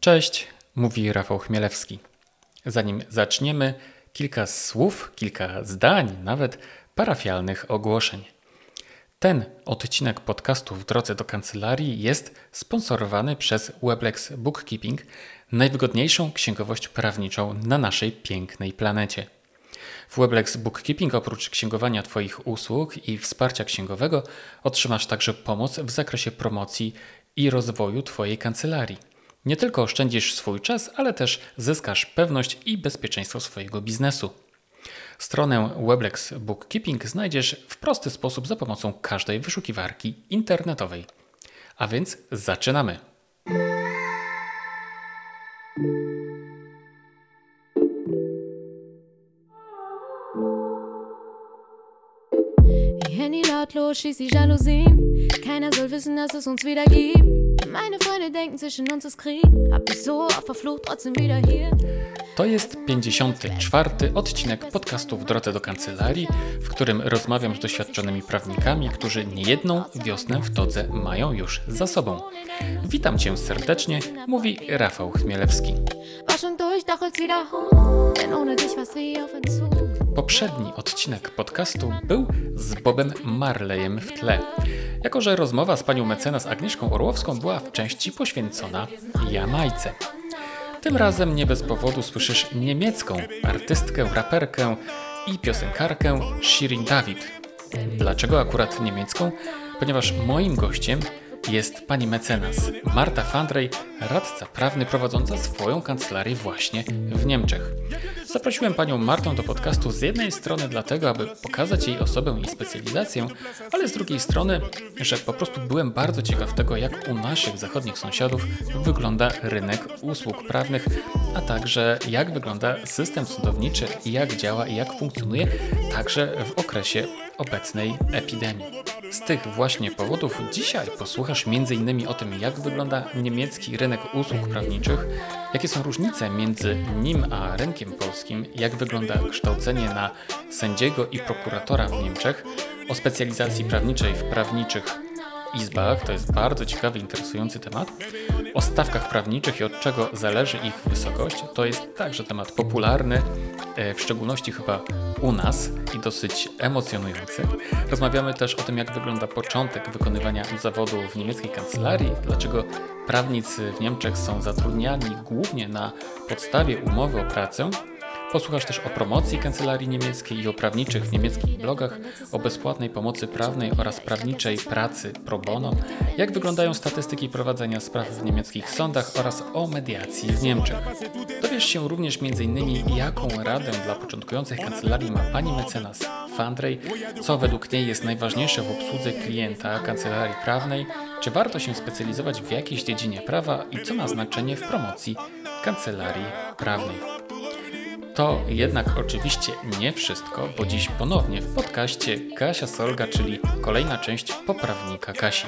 Cześć, mówi Rafał Chmielewski. Zanim zaczniemy, kilka słów, kilka zdań, nawet parafialnych ogłoszeń. Ten odcinek podcastu w drodze do kancelarii jest sponsorowany przez Weblex Bookkeeping, najwygodniejszą księgowość prawniczą na naszej pięknej planecie. W Weblex Bookkeeping oprócz księgowania Twoich usług i wsparcia księgowego otrzymasz także pomoc w zakresie promocji i rozwoju Twojej kancelarii. Nie tylko oszczędzisz swój czas, ale też zyskasz pewność i bezpieczeństwo swojego biznesu. Stronę Weblex Bookkeeping znajdziesz w prosty sposób za pomocą każdej wyszukiwarki internetowej. A więc zaczynamy. Handy lautlos, schließt die Jalousien. Keiner soll wissen, dass es uns wieder gibt. Meine Freunde denken, zwischen uns ist Krieg. Hab mich so auf der Flucht, trotzdem wieder hier. To jest 54. odcinek podcastu w drodze do kancelarii, w którym rozmawiam z doświadczonymi prawnikami, którzy niejedną wiosnę w todze mają już za sobą. Witam Cię serdecznie, mówi Rafał Chmielewski. War schon durch, doch jetzt wieder hoch. Denn ohne dich war's wie auf Entzug. Poprzedni odcinek podcastu był z Bobem Marleyem w tle. Jako, że rozmowa z panią mecenas Agnieszką Orłowską była w części poświęcona Jamajce. Tym razem nie bez powodu słyszysz niemiecką artystkę, raperkę i piosenkarkę Shirin David. Dlaczego akurat niemiecką? Ponieważ moim gościem jest pani mecenas Marta Fandrej, radca prawny prowadząca swoją kancelarię właśnie w Niemczech. Zaprosiłem panią Martę do podcastu z jednej strony dlatego, aby pokazać jej osobę i specjalizację, ale z drugiej strony, że po prostu byłem bardzo ciekaw tego, jak u naszych zachodnich sąsiadów wygląda rynek usług prawnych, a także jak wygląda system sądowniczy jak działa i jak funkcjonuje także w okresie obecnej epidemii. Z tych właśnie powodów dzisiaj posłuchasz m.in. o tym, jak wygląda niemiecki rynek usług prawniczych, jakie są różnice między nim a rynkiem polskim, jak wygląda kształcenie na sędziego i prokuratora w Niemczech, o specjalizacji prawniczej w prawniczych izbach, to jest bardzo ciekawy, interesujący temat, o stawkach prawniczych i od czego zależy ich wysokość, to jest także temat popularny, e, w szczególności chyba u nas i dosyć emocjonujący. Rozmawiamy też o tym, jak wygląda początek wykonywania zawodu w niemieckiej kancelarii, dlaczego prawnicy w Niemczech są zatrudniani głównie na podstawie umowy o pracę, Posłuchasz też o promocji kancelarii niemieckiej i o prawniczych niemieckich blogach, o bezpłatnej pomocy prawnej oraz prawniczej pracy pro bono, jak wyglądają statystyki prowadzenia spraw w niemieckich sądach oraz o mediacji w Niemczech. Dowiesz się również m.in. jaką radę dla początkujących kancelarii ma pani mecenas Fandrej, co według niej jest najważniejsze w obsłudze klienta kancelarii prawnej, czy warto się specjalizować w jakiejś dziedzinie prawa i co ma znaczenie w promocji kancelarii prawnej. To jednak oczywiście nie wszystko, bo dziś ponownie w podcaście Kasia Solga, czyli kolejna część poprawnika Kasi.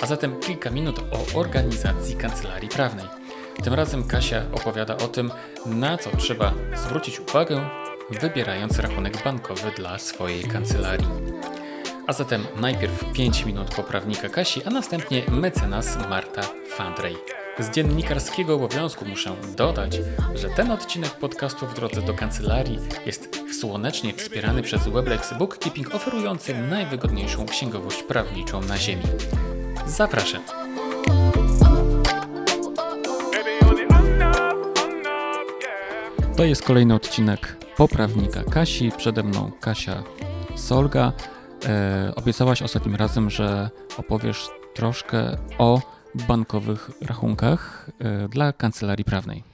A zatem kilka minut o organizacji kancelarii prawnej. Tym razem Kasia opowiada o tym, na co trzeba zwrócić uwagę, wybierając rachunek bankowy dla swojej kancelarii. A zatem najpierw 5 minut poprawnika Kasi, a następnie mecenas Marta Fandrej. Z dziennikarskiego obowiązku muszę dodać, że ten odcinek podcastu w drodze do kancelarii jest słonecznie wspierany przez Weblex Bookkeeping oferujący najwygodniejszą księgowość prawniczą na ziemi. Zapraszam. To jest kolejny odcinek poprawnika Kasi. Przede mną Kasia Solga. E, obiecałaś ostatnim razem, że opowiesz troszkę o bankowych rachunkach e, dla kancelarii prawnej.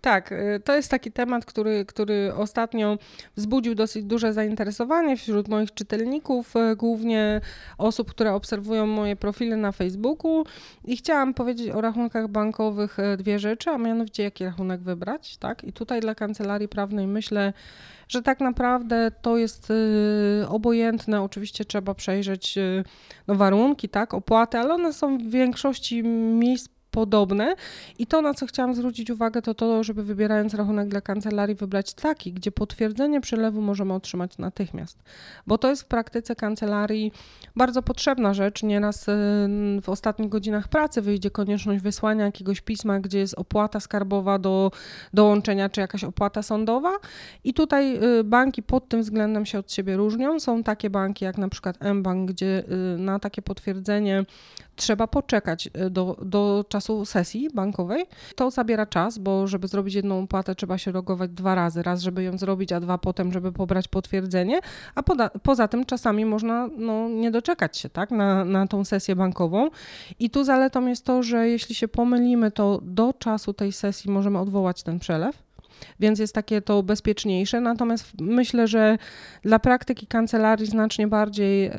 Tak, y, to jest taki temat, który, który ostatnio wzbudził dosyć duże zainteresowanie wśród moich czytelników, y, głównie osób, które obserwują moje profile na Facebooku. I chciałam powiedzieć o rachunkach bankowych dwie rzeczy, a mianowicie jaki rachunek wybrać. Tak? I tutaj dla kancelarii prawnej myślę, że tak naprawdę to jest obojętne. Oczywiście trzeba przejrzeć no, warunki, tak, opłaty, ale one są w większości miejsc podobne. I to, na co chciałam zwrócić uwagę, to to, żeby wybierając rachunek dla kancelarii, wybrać taki, gdzie potwierdzenie przelewu możemy otrzymać natychmiast. Bo to jest w praktyce kancelarii bardzo potrzebna rzecz. Nieraz y, w ostatnich godzinach pracy wyjdzie konieczność wysłania jakiegoś pisma, gdzie jest opłata skarbowa do dołączenia, czy jakaś opłata sądowa. I tutaj y, banki pod tym względem się od siebie różnią. Są takie banki jak na przykład mBank, gdzie y, na takie potwierdzenie trzeba poczekać do, do czasu sesji bankowej. To zabiera czas, bo żeby zrobić jedną opłatę, trzeba się logować dwa razy. Raz, żeby ją zrobić, a dwa potem, żeby pobrać potwierdzenie. A poda, poza tym czasami można no, nie doczekać się tak, na, na tą sesję bankową. I tu zaletą jest to, że jeśli się pomylimy, to do czasu tej sesji możemy odwołać ten przelew więc jest takie to bezpieczniejsze. Natomiast myślę, że dla praktyki kancelarii znacznie bardziej e,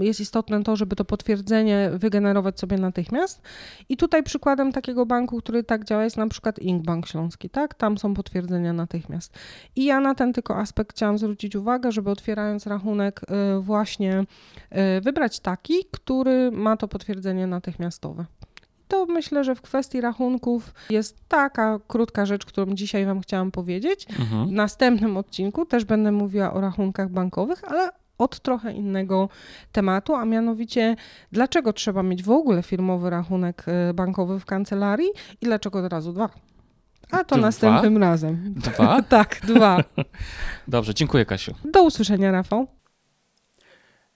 jest istotne to, żeby to potwierdzenie wygenerować sobie natychmiast. I tutaj przykładem takiego banku, który tak działa, jest na przykład Inkbank Śląski, tak? Tam są potwierdzenia natychmiast. I ja na ten tylko aspekt chciałam zwrócić uwagę, żeby otwierając rachunek e, właśnie e, wybrać taki, który ma to potwierdzenie natychmiastowe to myślę, że w kwestii rachunków jest taka krótka rzecz, którą dzisiaj Wam chciałam powiedzieć. Mhm. W następnym odcinku też będę mówiła o rachunkach bankowych, ale od trochę innego tematu, a mianowicie dlaczego trzeba mieć w ogóle firmowy rachunek e, bankowy w kancelarii i dlaczego od razu dwa. A to dwa? następnym razem. Dwa? tak, dwa. Dobrze, dziękuję Kasiu. Do usłyszenia, Rafał.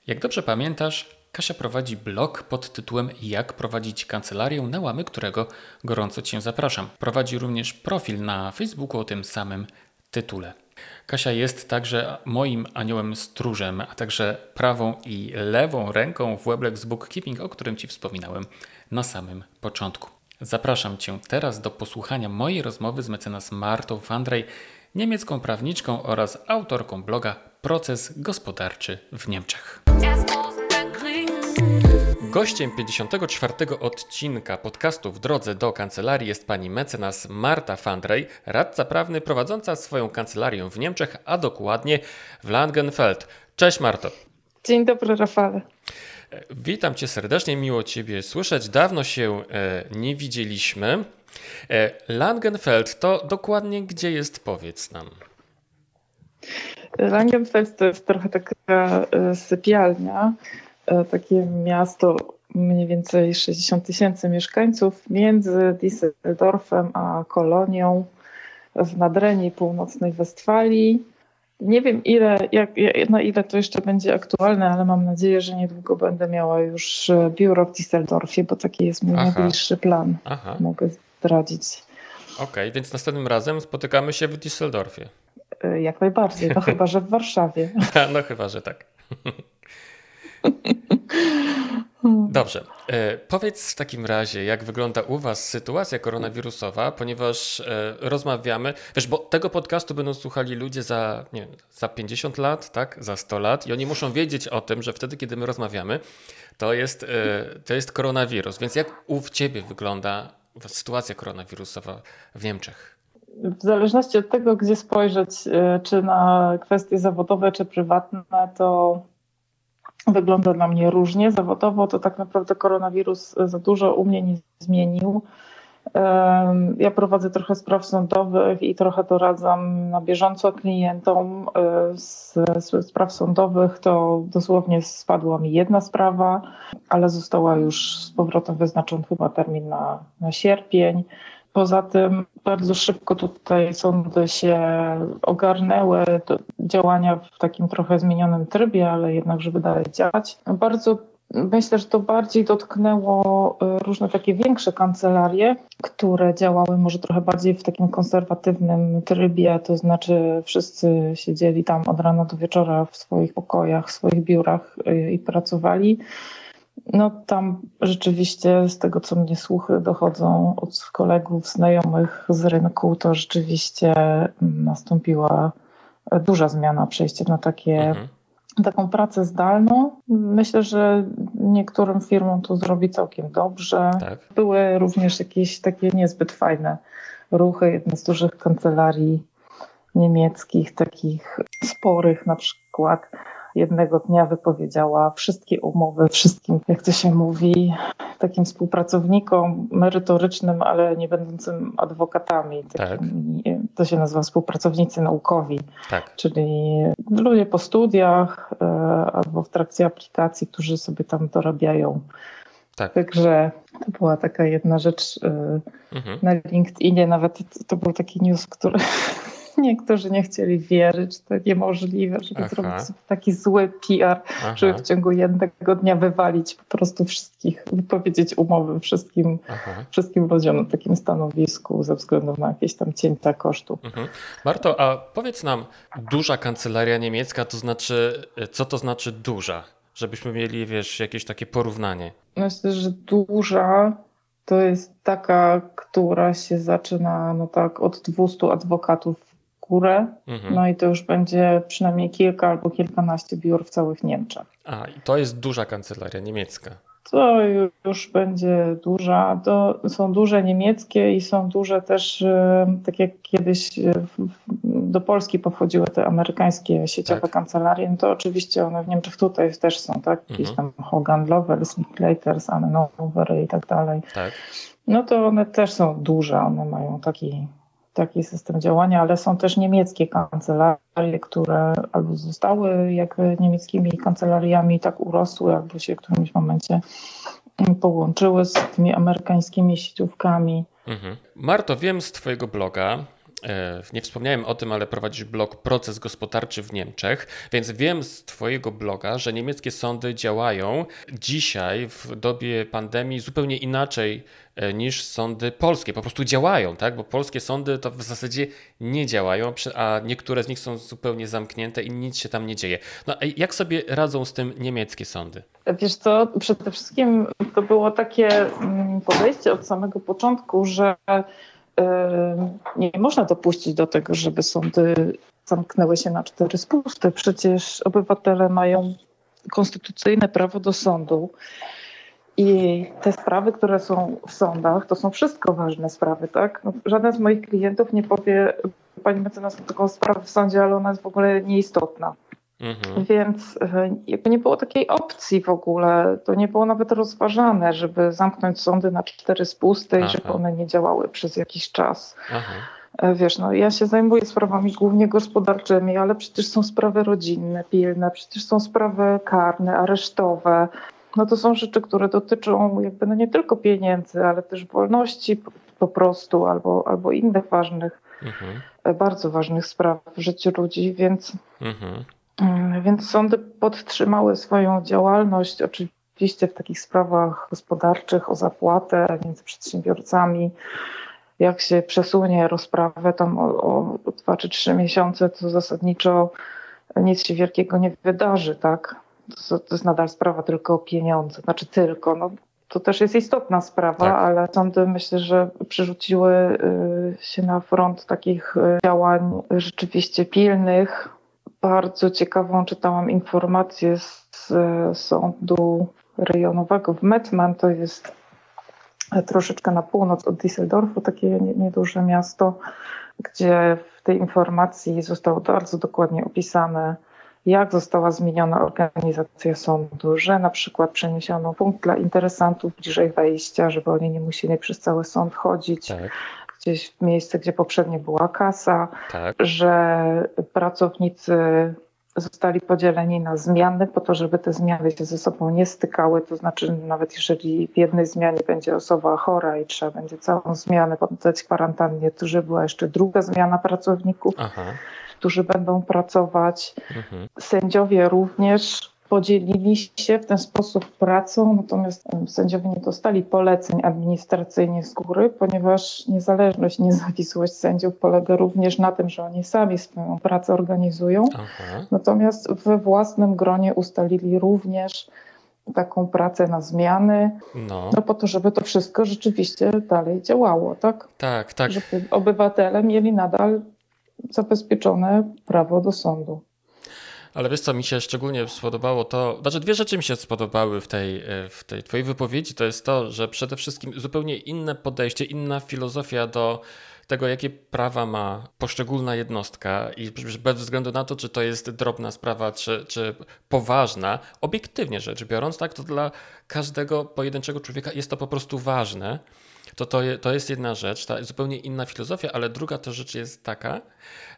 Jak dobrze pamiętasz, Kasia prowadzi blog pod tytułem Jak prowadzić kancelarię, na łamy którego gorąco Cię zapraszam. Prowadzi również profil na Facebooku o tym samym tytule. Kasia jest także moim aniołem stróżem, a także prawą i lewą ręką w Weblex Bookkeeping, o którym Ci wspominałem na samym początku. Zapraszam Cię teraz do posłuchania mojej rozmowy z mecenas Martą Fandrej, niemiecką prawniczką oraz autorką bloga Proces Gospodarczy w Niemczech. Gościem 54 odcinka podcastu W drodze do kancelarii jest pani mecenas Marta Fandrej, radca prawny prowadząca swoją kancelarię w Niemczech, a dokładnie w Langenfeld. Cześć Marto. Dzień dobry Rafale. Witam cię serdecznie, miło ciebie słyszeć. Dawno się e, nie widzieliśmy. E, Langenfeld to dokładnie gdzie jest, powiedz nam. Langenfeld to jest trochę taka e, sypialnia takie miasto mniej więcej 60 tysięcy mieszkańców między Düsseldorfem a Kolonią w Nadrenii Północnej Westfalii. Nie wiem ile, jak, na ile to jeszcze będzie aktualne, ale mam nadzieję, że niedługo będę miała już biuro w Düsseldorfie, bo taki jest mój Aha. najbliższy plan. Aha. Mogę zdradzić. Okej, okay, więc następnym razem spotykamy się w Düsseldorfie. E, jak najbardziej, no chyba, że w Warszawie. no chyba, że tak. Dobrze. E, powiedz w takim razie, jak wygląda u Was sytuacja koronawirusowa, ponieważ e, rozmawiamy, wiesz, bo tego podcastu będą słuchali ludzie za, nie wiem, za 50 lat, tak, za 100 lat i oni muszą wiedzieć o tym, że wtedy, kiedy my rozmawiamy, to jest, e, to jest koronawirus. Więc jak u Ciebie wygląda sytuacja koronawirusowa w Niemczech? W zależności od tego, gdzie spojrzeć, czy na kwestie zawodowe, czy prywatne, to wygląda dla mnie różnie. Zawodowo to tak naprawdę koronawirus za dużo u mnie nie zmienił. Ja prowadzę trochę spraw sądowych i trochę doradzam na bieżąco klientom. E, z spraw sądowych to dosłownie spadła mi jedna sprawa, ale została już z powrotem wyznaczony chyba termin na, na sierpień. Poza tym bardzo szybko tutaj sądy się ogarnęły, działania w takim trochę zmienionym trybie, ale jednakże wydaje działać. Bardzo Myślę, że to bardziej dotknęło y, różne takie większe kancelarie, które działały może trochę bardziej w takim konserwatywnym trybie, to znaczy wszyscy siedzieli tam od rana do wieczora w swoich pokojach, w swoich biurach y, i pracowali. No tam rzeczywiście z tego, co mnie słuchy dochodzą od kolegów, znajomych z rynku, to rzeczywiście nastąpiła duża zmiana, przejście na takie, mhm. taką pracę zdalną. Myślę, że niektórym firmom to zrobi całkiem dobrze. Tak. Były również jakieś takie niezbyt fajne ruchy. Jedna z dużych kancelarii niemieckich, takich sporych na przykład, jednego dnia wypowiedziała wszystkie umowy wszystkim, jak to się mówi, takim współpracownikom merytorycznym, ale nie będącym adwokatami. Tak. To się nazywa współpracownicy naukowi, Tak. czyli ludzie po studiach e, albo w trakcie aplikacji, którzy sobie tam dorabiają. Tak. Także to była taka jedna rzecz e, Mhm. na LinkedInie, nawet to był taki news, który niektórzy nie chcieli wierzyć, to niemożliwe, żeby Aha. zrobić sobie taki zły PR, żeby Aha. w ciągu jednego dnia wywalić po prostu wszystkich, wypowiedzieć umowy wszystkim, Aha. wszystkim ludziom na takim stanowisku ze względu na jakieś tam cięcia kosztów. Mhm. Marto, a powiedz nam, duża kancelaria niemiecka, to znaczy, co to znaczy duża? Żebyśmy mieli, wiesz, jakieś takie porównanie. Myślę, że duża to jest taka, która się zaczyna no tak od 200 adwokatów górę, Mhm. no i to już będzie przynajmniej kilka albo kilkanaście biur w całych Niemczech. A, i to jest duża kancelaria niemiecka. To już będzie duża. To są duże niemieckie i są duże też, e, tak jak kiedyś w- do Polski pochodziły te amerykańskie sieciowe Tak. kancelarie, no to oczywiście one w Niemczech tutaj też są, tak? Jakieś Mhm. tam Hogan Lovells, Linklaters, Annenhover i tak dalej. Tak. No to one też są duże, one mają taki, taki system działania, ale są też niemieckie kancelarie, które albo zostały jakby niemieckimi kancelariami, tak urosły, albo się w którymś momencie połączyły z tymi amerykańskimi sieciówkami. Mhm. Marto, wiem z Twojego bloga, e, nie wspomniałem o tym, ale prowadzisz blog Proces Gospodarczy w Niemczech, więc wiem z Twojego bloga, że niemieckie sądy działają dzisiaj w dobie pandemii zupełnie inaczej niż sądy polskie. Po prostu działają, tak? Bo polskie sądy to w zasadzie nie działają, a niektóre z nich są zupełnie zamknięte i nic się tam nie dzieje. No a jak sobie radzą z tym niemieckie sądy? Wiesz co, przede wszystkim to było takie mm, podejście od samego początku, że y, nie można dopuścić do tego, żeby sądy zamknęły się na cztery spusty. Przecież obywatele mają konstytucyjne prawo do sądu. I te sprawy, które są w sądach, to są wszystko ważne sprawy, tak? No, żaden z moich klientów nie powie, pani mecenas, taką sprawę w sądzie, ale ona jest w ogóle nieistotna. Mhm. Więc e, jakby nie było takiej opcji w ogóle, to nie było nawet rozważane, żeby zamknąć sądy na cztery spusty Aha. i żeby one nie działały przez jakiś czas. Aha. E, Wiesz, no ja się zajmuję sprawami głównie gospodarczymi, ale przecież są sprawy rodzinne, pilne, przecież są sprawy karne, aresztowe. No to są rzeczy, które dotyczą jakby no nie tylko pieniędzy, ale też wolności po, prostu albo, albo innych ważnych, Mhm. e, bardzo ważnych spraw w życiu ludzi, więc Mhm. Mm, Więc sądy podtrzymały swoją działalność, oczywiście w takich sprawach gospodarczych o zapłatę między przedsiębiorcami. Jak się przesunie rozprawę tam o, o 2 czy 3 miesiące, to zasadniczo nic się wielkiego nie wydarzy, tak? To, to jest nadal sprawa tylko o pieniądze. Znaczy tylko, no to też jest istotna sprawa, Tak. ale sądy myślę, że przerzuciły y, się na front takich y, działań rzeczywiście pilnych, bardzo ciekawą czytałam informację z e, sądu rejonowego w Mettmann, to jest troszeczkę na północ od Düsseldorfu, takie nie- nieduże miasto, gdzie w tej informacji zostało bardzo dokładnie opisane, jak została zmieniona organizacja sądu, że na przykład przeniesiono punkt dla interesantów bliżej wejścia, żeby oni nie musieli przez cały sąd chodzić, Tak, gdzieś w miejsce, gdzie poprzednio była kasa, tak. że pracownicy zostali podzieleni na zmiany po to, żeby te zmiany się ze sobą nie stykały. To znaczy, nawet jeżeli w jednej zmianie będzie osoba chora i trzeba będzie całą zmianę poddać kwarantannie, to żeby była jeszcze druga zmiana pracowników, Aha. Którzy będą pracować. Mhm. Sędziowie również podzielili się w ten sposób pracą, natomiast sędziowie nie dostali poleceń administracyjnych z góry, ponieważ niezależność, niezawisłość sędziów polega również na tym, że oni sami swoją pracę organizują, Aha. natomiast we własnym gronie ustalili również taką pracę na zmiany, No, no po to, żeby to wszystko rzeczywiście dalej działało, tak? tak, tak. Żeby obywatele mieli nadal zabezpieczone prawo do sądu. Ale wiesz co, mi się szczególnie spodobało to, znaczy dwie rzeczy mi się spodobały w tej, e, w tej twojej wypowiedzi, to jest to, że przede wszystkim zupełnie inne podejście, inna filozofia do tego, jakie prawa ma poszczególna jednostka i bez względu na to, czy to jest drobna sprawa, czy, czy poważna, obiektywnie rzecz biorąc, tak, to dla każdego pojedynczego człowieka jest to po prostu ważne. To, to, to jest jedna rzecz, ta zupełnie inna filozofia, ale druga też rzecz jest taka,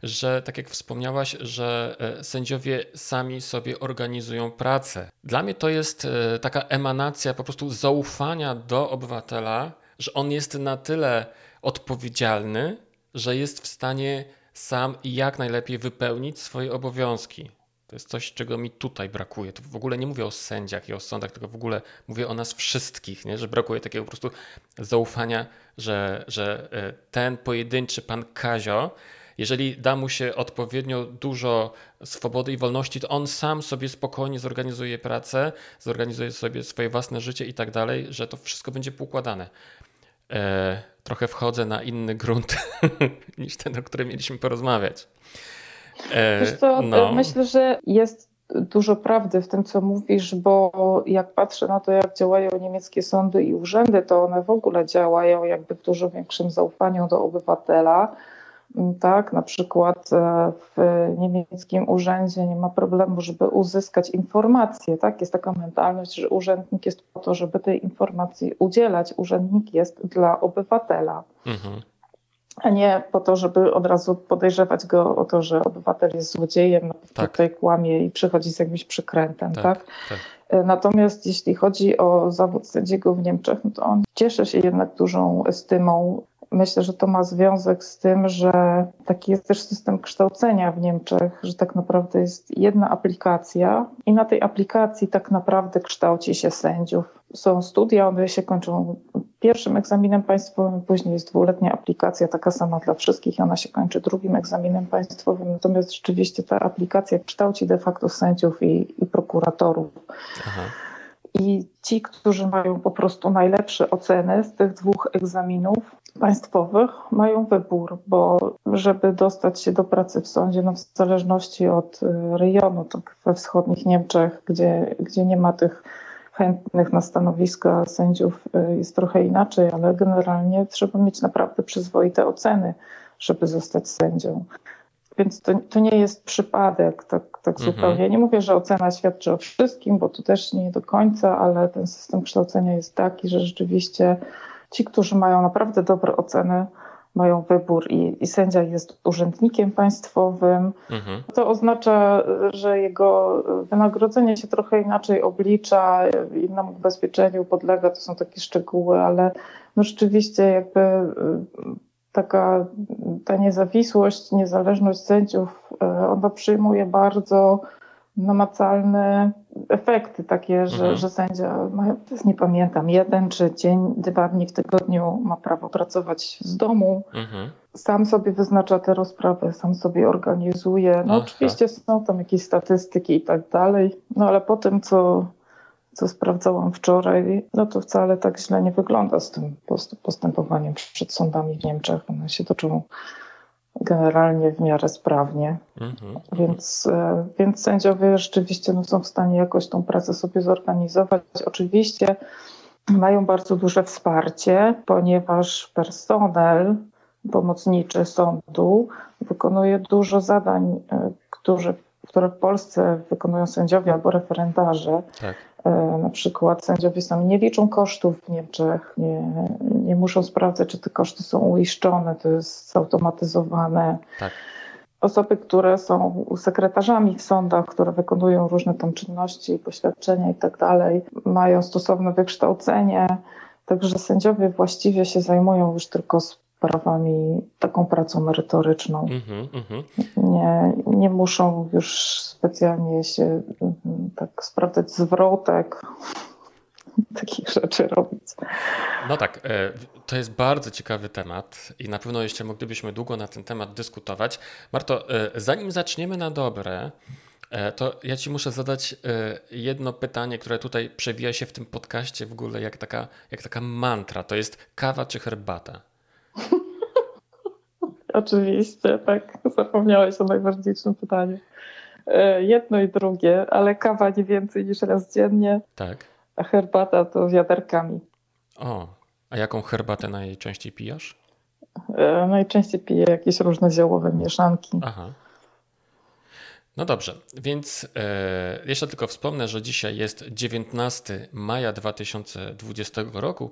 że tak jak wspomniałaś, że e, sędziowie sami sobie organizują pracę. Dla mnie to jest e, taka emanacja po prostu zaufania do obywatela, że on jest na tyle odpowiedzialny, że jest w stanie sam i jak najlepiej wypełnić swoje obowiązki. To jest coś, czego mi tutaj brakuje. To w ogóle nie mówię o sędziach i o sądach, tylko w ogóle mówię o nas wszystkich, nie? że brakuje takiego po prostu zaufania, że, że e, ten pojedynczy pan Kazio, jeżeli da mu się odpowiednio dużo swobody i wolności, to on sam sobie spokojnie zorganizuje pracę, zorganizuje sobie swoje własne życie i tak dalej, że to wszystko będzie poukładane. E, trochę wchodzę na inny grunt niż ten, o którym mieliśmy porozmawiać. E, Wiesz co, no. myślę, że jest dużo prawdy w tym, co mówisz, bo jak patrzę na to, jak działają niemieckie sądy i urzędy, to one w ogóle działają jakby w dużo większym zaufaniu do obywatela tak? Na przykład e, w niemieckim urzędzie nie ma problemu, żeby uzyskać informacje, tak? Jest taka mentalność, że urzędnik jest po to, żeby tej informacji udzielać. Urzędnik jest dla obywatela. Mhm. A nie po to, żeby od razu podejrzewać go o to, że obywatel jest złodziejem, no, tak. tutaj kłamie i przychodzi z jakimś przykrętem, tak? tak? tak. E, natomiast jeśli chodzi o zawód sędziego w Niemczech, no to on cieszy się jednak dużą estymą Myślę, że to ma związek z tym, że taki jest też system kształcenia w Niemczech, że tak naprawdę jest jedna aplikacja i na tej aplikacji tak naprawdę kształci się sędziów. Są studia, one się kończą pierwszym egzaminem państwowym, później jest dwuletnia aplikacja, taka sama dla wszystkich, ona się kończy drugim egzaminem państwowym. Natomiast rzeczywiście ta aplikacja kształci de facto sędziów i, i prokuratorów. Aha. I ci, którzy mają po prostu najlepsze oceny z tych dwóch egzaminów państwowych, mają wybór, bo żeby dostać się do pracy w sądzie, no w zależności od y, rejonu, tak we wschodnich Niemczech, gdzie, gdzie nie ma tych chętnych na stanowiska sędziów, y, jest trochę inaczej, ale generalnie trzeba mieć naprawdę przyzwoite oceny, żeby zostać sędzią. Więc to, to nie jest przypadek tak, tak mhm. zupełnie. Nie mówię, że ocena świadczy o wszystkim, bo to też nie do końca, ale ten system kształcenia jest taki, że rzeczywiście ci, którzy mają naprawdę dobre oceny, mają wybór i, i sędzia jest urzędnikiem państwowym. Mhm. To oznacza, że jego wynagrodzenie się trochę inaczej oblicza, innemu ubezpieczeniu podlega, to są takie szczegóły, ale no rzeczywiście jakby taka ta niezawisłość, niezależność sędziów, e, ona przyjmuje bardzo namacalne efekty takie, że, mhm. że sędzia ma, nie pamiętam, jeden czy dzień, dwa dni w tygodniu ma prawo pracować z domu. Mhm. Sam sobie wyznacza te rozprawy, sam sobie organizuje. No Aha. oczywiście są tam jakieś statystyki i tak dalej, no ale po tym, co co sprawdzałam wczoraj, no to wcale tak źle nie wygląda z tym postępowaniem przed sądami w Niemczech. One się toczą generalnie w miarę sprawnie. Mhm. Więc, e, więc sędziowie rzeczywiście no, są w stanie jakoś tą pracę sobie zorganizować. Oczywiście mają bardzo duże wsparcie, ponieważ personel pomocniczy sądu wykonuje dużo zadań, e, które, które w Polsce wykonują sędziowie albo referendarze. Tak. E, na przykład sędziowie sami nie liczą kosztów w Niemczech, nie, nie muszą sprawdzać, czy te koszty są uiszczone, to jest zautomatyzowane. Tak. Osoby, które są sekretarzami w sądach, które wykonują różne tam czynności, poświadczenia i tak dalej, mają stosowne wykształcenie. Także sędziowie właściwie się zajmują już tylko sprawami, taką pracą merytoryczną. Mm -hmm. Nie, nie muszą już specjalnie się mm, tak sprawdzać zwrotek, takich rzeczy robić. No tak, e, to jest bardzo ciekawy temat i na pewno jeszcze moglibyśmy długo na ten temat dyskutować. Marto, e, zanim zaczniemy na dobre, e, to ja Ci muszę zadać jedno pytanie, które tutaj przewija się w tym podcaście w ogóle jak taka, jak taka mantra. To jest kawa czy herbata? Oczywiście, tak. Zapomniałeś o najważniejszym pytaniu. E, jedno i drugie, ale kawa nie więcej niż raz dziennie. Tak. A herbata to wiaderkami. O, a jaką herbatę najczęściej pijasz? E, najczęściej piję jakieś różne ziołowe mieszanki. Aha. No dobrze, więc e, jeszcze tylko wspomnę, że dzisiaj jest 19 maja 2020 roku.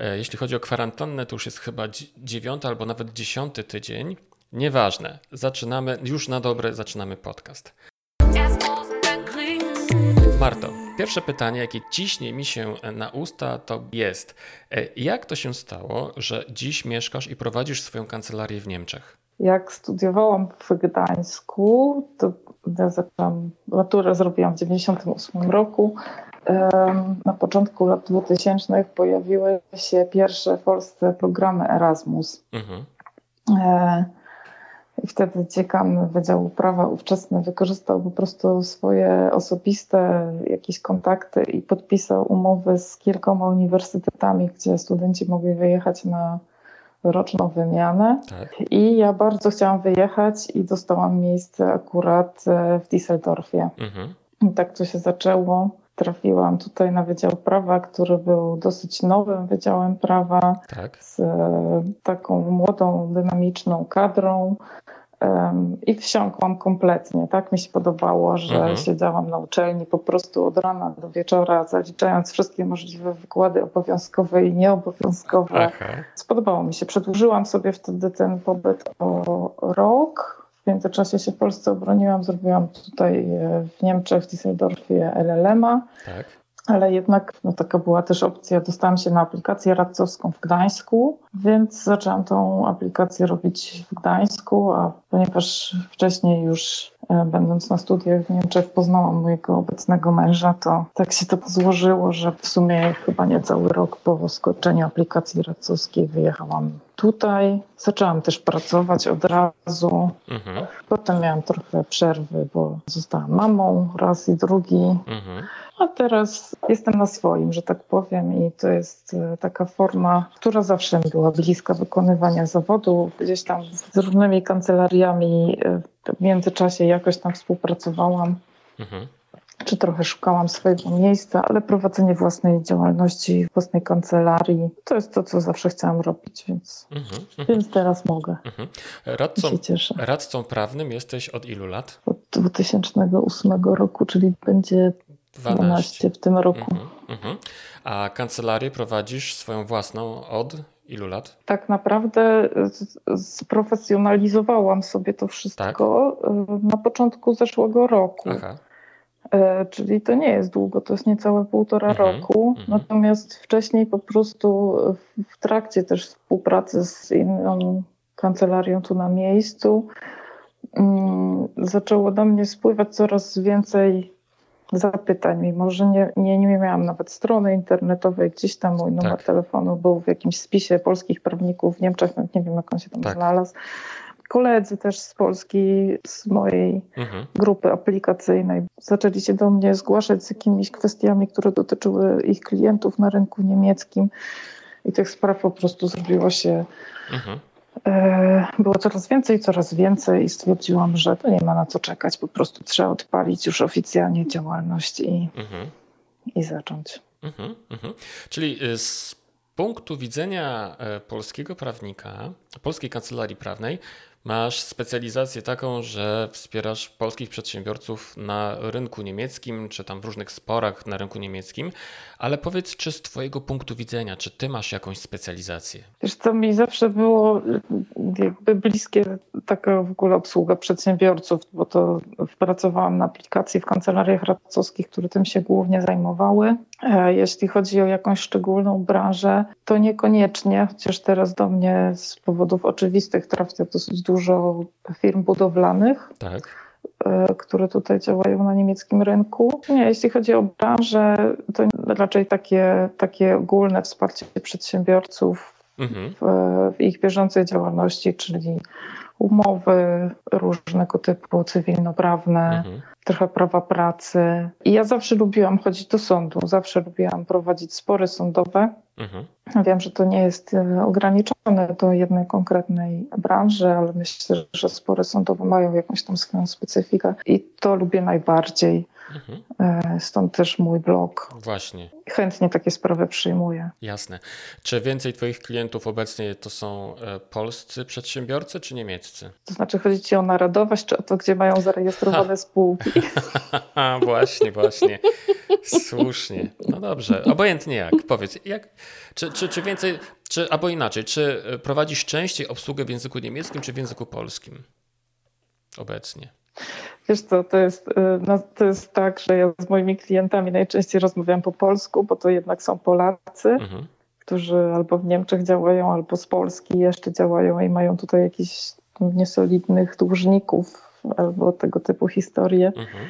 E, jeśli chodzi o kwarantannę, to już jest chyba dziewiąty albo nawet dziesiąty tydzień. Nieważne, zaczynamy, już na dobre zaczynamy podcast. Marto, pierwsze pytanie, jakie ciśnie mi się na usta, to jest: e, jak to się stało, że dziś mieszkasz i prowadzisz swoją kancelarię w Niemczech? Jak studiowałam w Gdańsku, to ja zaczęłam, maturę zrobiłam w 1998 roku. Na początku lat 2000 pojawiły się pierwsze w Polsce programy Erasmus. Mhm. E, I wtedy dziekan Wydziału Prawa ówczesny wykorzystał po prostu swoje osobiste jakieś kontakty i podpisał umowy z kilkoma uniwersytetami, gdzie studenci mogli wyjechać na roczną wymianę. Tak. I ja bardzo chciałam wyjechać i dostałam miejsce akurat e, w Düsseldorfie. Mhm. I tak to się zaczęło. Trafiłam tutaj na Wydział Prawa, który był dosyć nowym Wydziałem Prawa, tak. z e, taką młodą, dynamiczną kadrą. I wsiąkłam kompletnie. Tak mi się podobało, że mhm. siedziałam na uczelni po prostu od rana do wieczora, zaliczając wszystkie możliwe wykłady obowiązkowe i nieobowiązkowe. Aha. Spodobało mi się. Przedłużyłam sobie wtedy ten pobyt o rok. W międzyczasie się w Polsce obroniłam, zrobiłam tutaj e, w Niemczech, w Düsseldorfie LLM-a. Tak ale jednak no, taka była też opcja. Dostałam się na aplikację radcowską w Gdańsku, więc zaczęłam tą aplikację robić w Gdańsku, a ponieważ wcześniej już będąc na studiach w Niemczech poznałam mojego obecnego męża, to tak się to złożyło, że w sumie chyba nie cały rok po skończeniu aplikacji radcowskiej wyjechałam tutaj. Zaczęłam też pracować od razu. Mhm. Potem miałam trochę przerwy, bo zostałam mamą raz i drugi. Mhm. A teraz jestem na swoim, że tak powiem, i to jest e, taka forma, która zawsze mi była bliska wykonywania zawodu. Gdzieś tam z różnymi kancelariami e, w międzyczasie jakoś tam współpracowałam. Mhm czy trochę szukałam swojego miejsca, ale prowadzenie własnej działalności, własnej kancelarii, to jest to, co zawsze chciałam robić, więc, mhm, mhm. więc teraz mogę. Mhm. Radcą, radcą prawnym jesteś od ilu lat? Od 2008 roku, czyli będzie 12, 12 w tym roku. Mhm, mhm. A kancelarię prowadzisz swoją własną od ilu lat? Tak naprawdę sprofesjonalizowałam sobie to wszystko tak? na początku zeszłego roku. Aha. E, czyli to nie jest długo, to jest niecałe półtora mhm, roku. Mhm. Natomiast wcześniej po prostu w trakcie też współpracy z inną kancelarią tu na miejscu um, zaczęło do mnie spływać coraz więcej zapytań, mimo że nie, nie, nie miałam nawet strony internetowej, gdzieś tam mój numer tak. telefonu był w jakimś spisie polskich prawników w Niemczech, nie wiem jak on się tam tak. znalazł koledzy też z Polski, z mojej mhm. grupy aplikacyjnej, zaczęli się do mnie zgłaszać z jakimiś kwestiami, które dotyczyły ich klientów na rynku niemieckim. I tych spraw po prostu zrobiło się. Mhm. E, było coraz więcej, coraz więcej, i stwierdziłam, że to nie ma na co czekać. Po prostu trzeba odpalić już oficjalnie działalność i, mhm. i zacząć. Mhm, mhm. Czyli y, z punktu widzenia e, polskiego prawnika, polskiej kancelarii prawnej, Masz specjalizację taką, że wspierasz polskich przedsiębiorców na rynku niemieckim, czy tam w różnych sporach na rynku niemieckim, ale powiedz, czy z Twojego punktu widzenia, czy Ty masz jakąś specjalizację? Wiesz, to mi zawsze było jakby bliskie taka w ogóle obsługa przedsiębiorców, bo to pracowałam na aplikacji w kancelariach radcowskich, które tym się głównie zajmowały. E, jeśli chodzi o jakąś szczególną branżę, to niekoniecznie, chociaż teraz do mnie z powodów oczywistych trafia dosyć dużo firm budowlanych. Tak e, które tutaj działają na niemieckim rynku. Nie, jeśli chodzi o branżę, to raczej takie, takie ogólne wsparcie przedsiębiorców mhm. w, w, ich bieżącej działalności, czyli umowy różnego typu cywilnoprawne, mhm. Trochę prawa pracy. I ja zawsze lubiłam chodzić do sądu, zawsze lubiłam prowadzić spory sądowe. Mhm. Wiem, że to nie jest e, ograniczone do jednej konkretnej branży, ale myślę, że spory sądowe mają jakąś tam swoją specyfikę i to lubię najbardziej. Mhm. E, stąd też mój blog. Właśnie. Chętnie takie sprawy przyjmuję. Jasne. Czy więcej Twoich klientów obecnie to są e, polscy przedsiębiorcy czy niemieccy? To znaczy chodzi Ci o narodowość, czy o to, gdzie mają zarejestrowane spółki? właśnie, właśnie. Słusznie. No dobrze. Obojętnie jak. Powiedz, jak, czy, czy, czy więcej, czy, albo inaczej, czy e, prowadzisz częściej obsługę w języku niemieckim, czy w języku polskim obecnie? Wiesz co, to jest, y, no, to jest tak, że ja z moimi klientami najczęściej rozmawiam po polsku, bo to jednak są Polacy, mhm. którzy albo w Niemczech działają, albo z Polski jeszcze działają i mają tutaj jakichś niesolidnych dłużników albo tego typu historie. Mhm.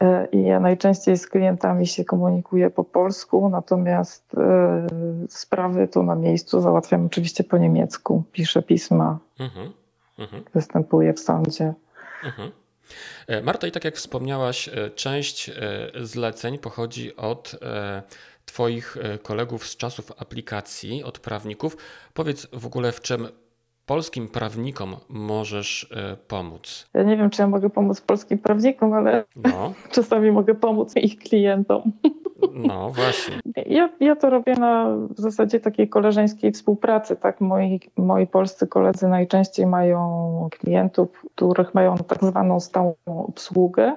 E, I ja najczęściej z klientami się komunikuję po polsku, natomiast e, sprawy tu na miejscu załatwiam oczywiście po niemiecku. Piszę pisma, mhm. Mhm. występuję w sądzie. Mhm. E, Marta, i tak jak wspomniałaś, e, część e, zleceń pochodzi od Twoich kolegów z czasów aplikacji, od prawników. Powiedz w ogóle, w czym polskim prawnikom możesz pomóc? Ja nie wiem, czy ja mogę pomóc polskim prawnikom, ale no. czasami mogę pomóc ich klientom. No właśnie. Ja, ja to robię na w zasadzie takiej koleżeńskiej współpracy. Tak? Moi, moi polscy koledzy najczęściej mają klientów, których mają tak zwaną stałą obsługę.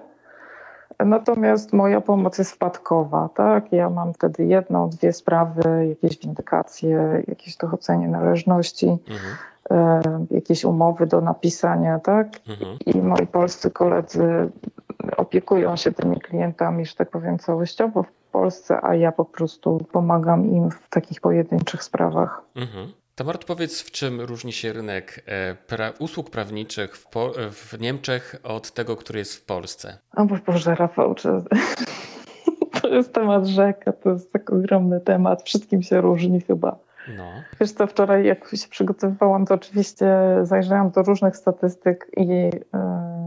Natomiast moja pomoc jest wpadkowa, tak? Ja mam wtedy jedną, dwie sprawy, jakieś windykacje, jakieś dochodzenie należności, mhm. e, jakieś umowy do napisania, tak? Mhm. I moi polscy koledzy opiekują się tymi klientami, że tak powiem, całościowo Polsce, a ja po prostu pomagam im w takich pojedynczych sprawach. Mhm. Tamart, powiedz, w czym różni się rynek e, pra usług prawniczych w, w, Niemczech od tego, który jest w Polsce? O Boże, Rafał, czy... to jest temat rzeka, to jest tak ogromny temat, wszystkim się różni chyba. No. Wiesz co, wczoraj jak się przygotowywałam, to oczywiście zajrzałam do różnych statystyk i yy,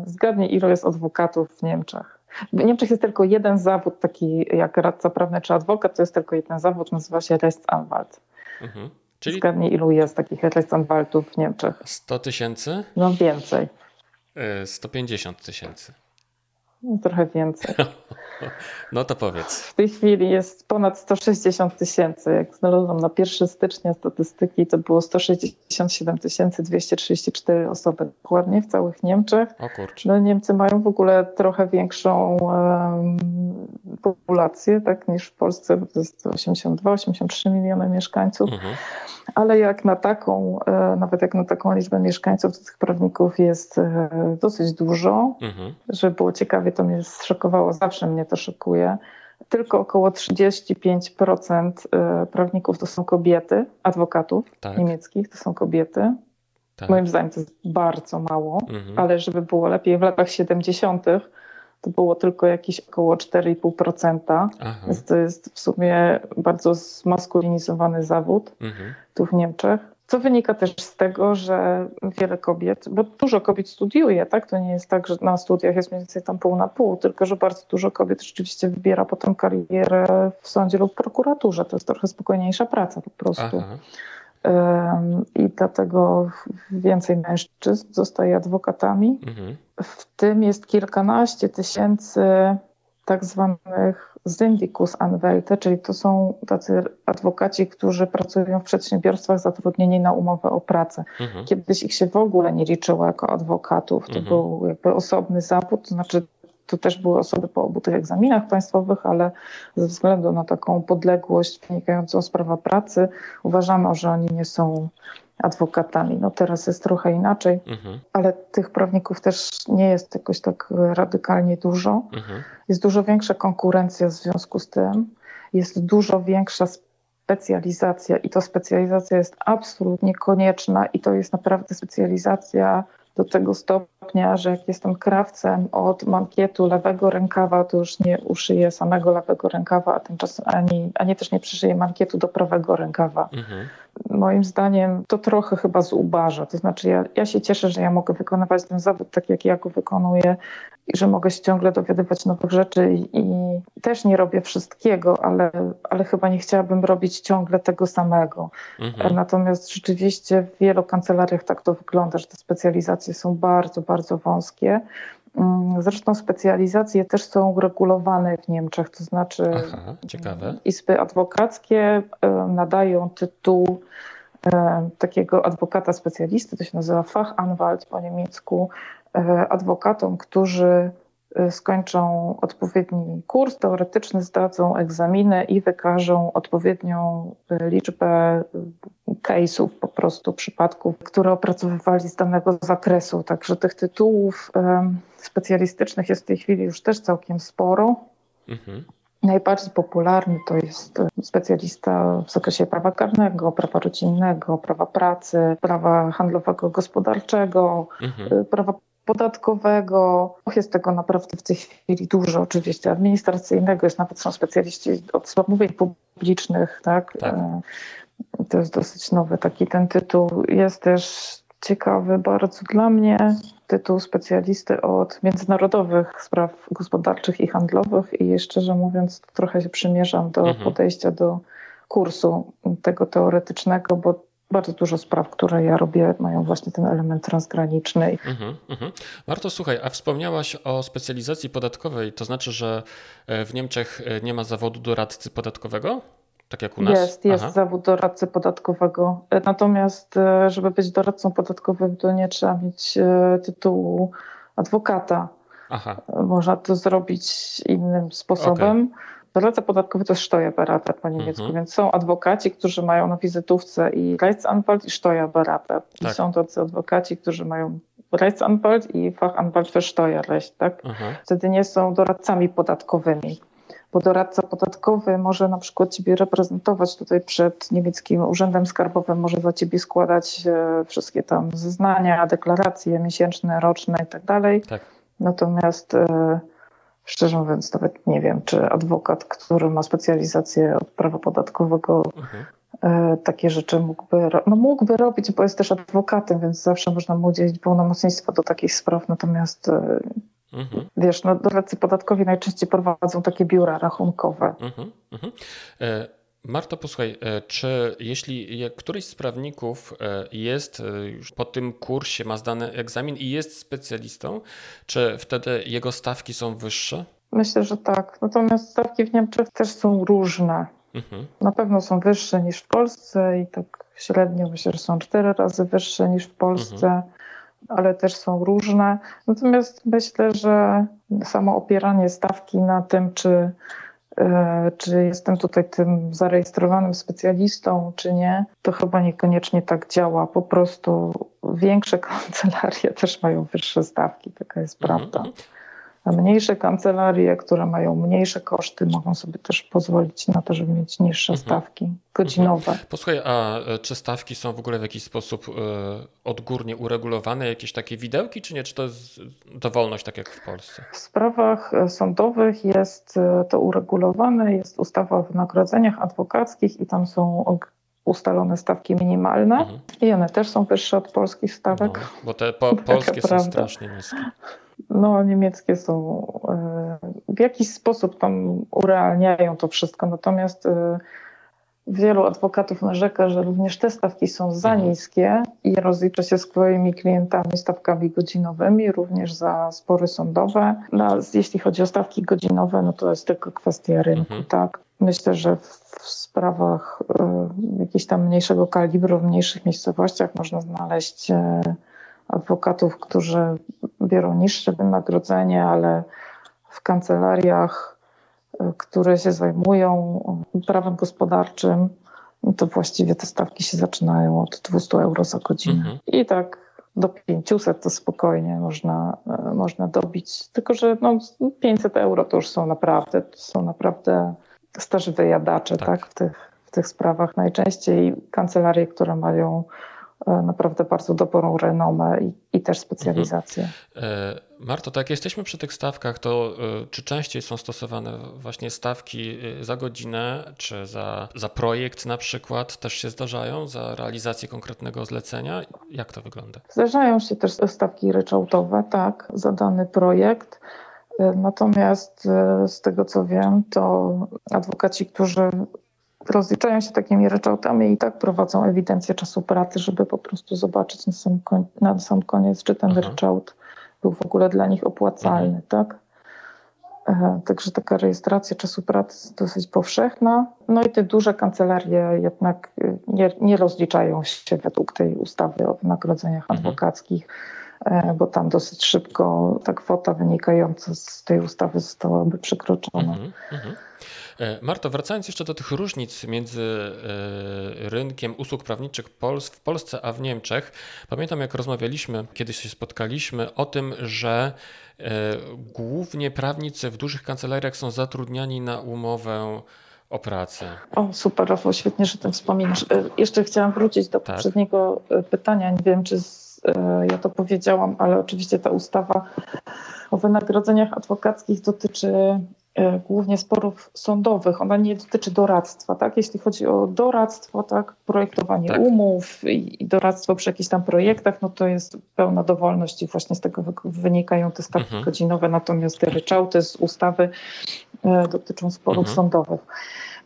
zgadnij, ile jest adwokatów w Niemczech. W Niemczech jest tylko jeden zawód, taki jak radca prawny czy adwokat, to jest tylko jeden zawód, nazywa się Rechtsanwalt. Mhm. Czyli... Zgadnij, ilu jest takich Rechtsanwaltów w Niemczech? 100 tysięcy? No więcej. 150 e, tysięcy. No, trochę więcej. No to powiedz. W tej chwili jest ponad 160 tysięcy. Jak znalazłam na 1 stycznia statystyki, to było 167 234 osoby dokładnie w całych Niemczech. O kurczę. No, Niemcy mają w ogóle trochę większą um, populację tak, niż w Polsce, bo to jest 82-83 miliony mieszkańców. Mhm. Ale jak na taką, e, nawet jak na taką liczbę mieszkańców, to tych prawników jest e, dosyć dużo. Mhm. Żeby było ciekawie, to mnie zszokowało, zawsze mnie to szokuje. Tylko około 35% e, prawników to są kobiety, adwokatów tak. niemieckich to są kobiety. Tak. Moim zdaniem to jest bardzo mało, mhm. ale żeby było lepiej, w latach 70. to było tylko jakieś około 4,5%, więc to jest w sumie bardzo zmaskulinizowany zawód mhm. tu w Niemczech. Co wynika też z tego, że wiele kobiet, bo dużo kobiet studiuje, tak? To nie jest tak, że na studiach jest mniej więcej tam pół na pół, tylko że bardzo dużo kobiet rzeczywiście wybiera potem karierę w sądzie lub prokuraturze. To jest trochę spokojniejsza praca po prostu. I dlatego więcej mężczyzn zostaje adwokatami. Mhm. W tym jest kilkanaście tysięcy tak zwanych Syndikus Anwälte, czyli to są tacy adwokaci, którzy pracują w przedsiębiorstwach zatrudnieni na umowę o pracę. Mhm. Kiedyś ich się w ogóle nie liczyło jako adwokatów. To mhm. był jakby osobny zawód, to znaczy to też były osoby po obu tych egzaminach państwowych, ale ze względu na taką podległość wynikającą z prawa pracy uważano, że oni nie są adwokatami. No teraz jest trochę inaczej, mhm. ale tych prawników też nie jest jakoś tak radykalnie dużo. Mhm. Jest dużo większa konkurencja w związku z tym. Jest dużo większa specjalizacja i to specjalizacja jest absolutnie konieczna i to jest naprawdę specjalizacja do tego stopnia, że jak jestem krawcem od mankietu lewego rękawa, to już nie uszyję samego lewego rękawa, a tymczasem ani, ani też nie przyszyję mankietu do prawego rękawa. Mhm. Moim zdaniem to trochę chyba zubaża. To znaczy ja, ja się cieszę, że ja mogę wykonywać ten zawód tak, jak ja go wykonuję i że mogę się ciągle dowiadywać nowych rzeczy i, i też nie robię wszystkiego, ale, ale chyba nie chciałabym robić ciągle tego samego. Mhm. Natomiast rzeczywiście w wielu kancelariach tak to wygląda, że te specjalizacje są bardzo, bardzo wąskie. Mm, zresztą specjalizacje też są uregulowane w Niemczech, to znaczy Aha, ciekawe. izby adwokackie nadają tytuł takiego adwokata specjalisty, to się nazywa Fachanwalt po niemiecku, e, adwokatom, którzy skończą odpowiedni kurs teoretyczny, zdadzą egzaminy i wykażą odpowiednią liczbę case'ów, po prostu przypadków, które opracowywali z danego zakresu. Także tych tytułów specjalistycznych jest w tej chwili już też całkiem sporo. Mhm. Najbardziej popularny to jest specjalista w zakresie prawa karnego, prawa rodzinnego, prawa pracy, prawa handlowego, gospodarczego, mhm. prawa podatkowego. Jest tego naprawdę w tej chwili dużo, oczywiście administracyjnego, jest nawet są specjaliści od zamówień publicznych, tak? tak. E, to jest dosyć nowy taki ten tytuł. Jest też ciekawy bardzo dla mnie tytuł specjalisty od międzynarodowych spraw gospodarczych i handlowych i szczerze mówiąc trochę się przymierzam do mhm. podejścia do kursu tego teoretycznego, bo bardzo dużo spraw, które ja robię, mają właśnie ten element transgraniczny. Mhm, mhm. Warto, słuchaj, a wspomniałaś o specjalizacji podatkowej, to znaczy, że e, w Niemczech e, nie ma zawodu doradcy podatkowego? Tak jak u nas? Jest, jest Aha. zawód doradcy podatkowego. E, natomiast, żeby być doradcą podatkowym, to nie trzeba mieć tytułu adwokata. Aha. Można to zrobić innym sposobem. Okay. Doradca podatkowy to jest Steuerberater po niemiecku, mhm. więc są adwokaci, którzy mają na wizytówce i Rechtsanwalt i Steuerberater. Tak. I są tacy adwokaci, którzy mają Rechtsanwalt i Fachanwalt für Steuerrecht, tak? Mhm. Wtedy nie są doradcami podatkowymi bo doradca podatkowy może na przykład ciebie reprezentować tutaj przed niemieckim urzędem skarbowym, może za ciebie składać e, wszystkie tam zeznania, deklaracje miesięczne, roczne i tak dalej. Tak. Natomiast e, Szczerze mówiąc, nawet nie wiem, czy adwokat, który ma specjalizację od prawa podatkowego, mhm. E, takie rzeczy mógłby, no mógłby robić, bo jest też adwokatem, więc zawsze można mu udzielić pełnomocnictwa do takich spraw. Natomiast e, mhm. wiesz, no, doradcy podatkowi najczęściej prowadzą takie biura rachunkowe. Mhm. mhm. E Marto, posłuchaj, e, czy jeśli któryś z prawników e, jest e, już po tym kursie, ma zdany egzamin i jest specjalistą, czy wtedy jego stawki są wyższe? Myślę, że tak. Natomiast stawki w Niemczech też są różne. Mhm. Na pewno są wyższe niż w Polsce i tak średnio myślę, że są cztery razy wyższe niż w Polsce. Mhm ale też są różne. Natomiast myślę, że samo opieranie stawki na tym, czy czy jestem tutaj tym zarejestrowanym specjalistą, czy nie, to chyba niekoniecznie tak działa. Po prostu większe kancelarie też mają wyższe stawki, taka jest mhm. prawda. A mniejsze kancelarie, które mają mniejsze koszty, mogą sobie też pozwolić na to, żeby mieć niższe mhm. stawki godzinowe. Mhm. Posłuchaj, a e, czy stawki są w ogóle w jakiś sposób e, odgórnie uregulowane, jakieś takie widełki, czy nie? Czy to jest dowolność, tak jak w Polsce? W sprawach e, sądowych jest to uregulowane, jest ustawa o wynagrodzeniach adwokackich i tam są ustalone stawki minimalne mhm. i one też są wyższe od polskich stawek. No, bo te po, polskie są strasznie niskie. No, niemieckie są w jakiś sposób tam urealniają to wszystko, natomiast wielu adwokatów narzeka, że również te stawki są za mhm. niskie i rozlicza się z swoimi klientami stawkami godzinowymi, również za spory sądowe. No, jeśli chodzi o stawki godzinowe, no to jest tylko kwestia rynku, mhm. tak. Myślę, że w sprawach y, jakiegoś tam mniejszego kalibru, w mniejszych miejscowościach można znaleźć y, adwokatów, którzy biorą niższe wynagrodzenie, ale w kancelariach które się zajmują prawem gospodarczym, to właściwie te stawki się zaczynają od 200 euro za godzinę. Mhm. I tak do 500 to spokojnie można, można dobić. Tylko, że no 500 euro to już są naprawdę, to są naprawdę starzy wyjadacze tak. tak w, tych, w tych sprawach. Najczęściej kancelarie, które mają e, naprawdę bardzo dobrą renomę i, i też specjalizację. Mhm. Marto, tak jak jesteśmy przy tych stawkach, to czy częściej są stosowane właśnie stawki za godzinę, czy za, za projekt na przykład też się zdarzają, za realizację konkretnego zlecenia? Jak to wygląda? Zdarzają się też stawki ryczałtowe, tak, za dany projekt. Natomiast z tego co wiem, to adwokaci, którzy rozliczają się takimi ryczałtami i tak prowadzą ewidencję czasu pracy, żeby po prostu zobaczyć na sam, na sam koniec, czy ten Aha. ryczałt był w ogóle dla nich opłacalny, Aha. tak? E, także taka rejestracja czasu pracy jest dosyć powszechna. No i te duże kancelarie jednak nie, nie rozliczają się według tej ustawy o wynagrodzeniach mhm. adwokackich, e, bo tam dosyć szybko ta kwota wynikająca z tej ustawy zostałaby przekroczona. Mhm, mhm. E, Marto, wracając jeszcze do tych różnic między e, rynkiem usług prawniczych w Polsce a w Niemczech, pamiętam jak rozmawialiśmy, kiedyś się spotkaliśmy o tym, że e, głównie prawnicy w dużych kancelariach są zatrudniani na umowę o pracę. O, super, Rafał, świetnie, że tym wspominasz. Jeszcze chciałam wrócić do tak? poprzedniego pytania. Nie wiem, czy z, ja to powiedziałam, ale oczywiście ta ustawa o wynagrodzeniach adwokackich dotyczy E, głównie sporów sądowych. Ona nie dotyczy doradztwa, tak? Jeśli chodzi o doradztwo, tak, projektowanie tak. umów i doradztwo przy jakichś tam projektach, no to jest pełna dowolność i właśnie z tego wynikają te stawki mhm. godzinowe, natomiast te ryczałty z ustawy e, dotyczą sporów mhm. sądowych.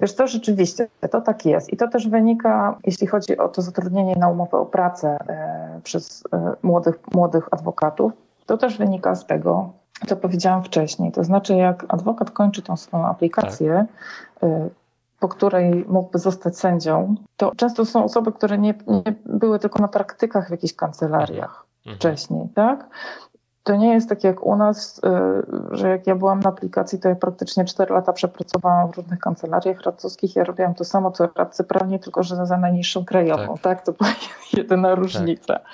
Wiesz, to rzeczywiście, to tak jest. I to też wynika, jeśli chodzi o to zatrudnienie na umowę o pracę e, przez młodych, młodych adwokatów, to też wynika z tego, co powiedziałam wcześniej. To znaczy, jak adwokat kończy tą swoją aplikację, tak. po której mógłby zostać sędzią, to często są osoby, które nie, nie były tylko na praktykach w jakichś kancelariach mhm. wcześniej, tak? To nie jest tak jak u nas, y, że jak ja byłam na aplikacji, to ja praktycznie 4 lata przepracowałam w różnych kancelariach radcowskich. Ja robiłam to samo, co radcy prawnie, tylko że za najniższą krajową. Tak, tak? to była jedyna różnica. Tak.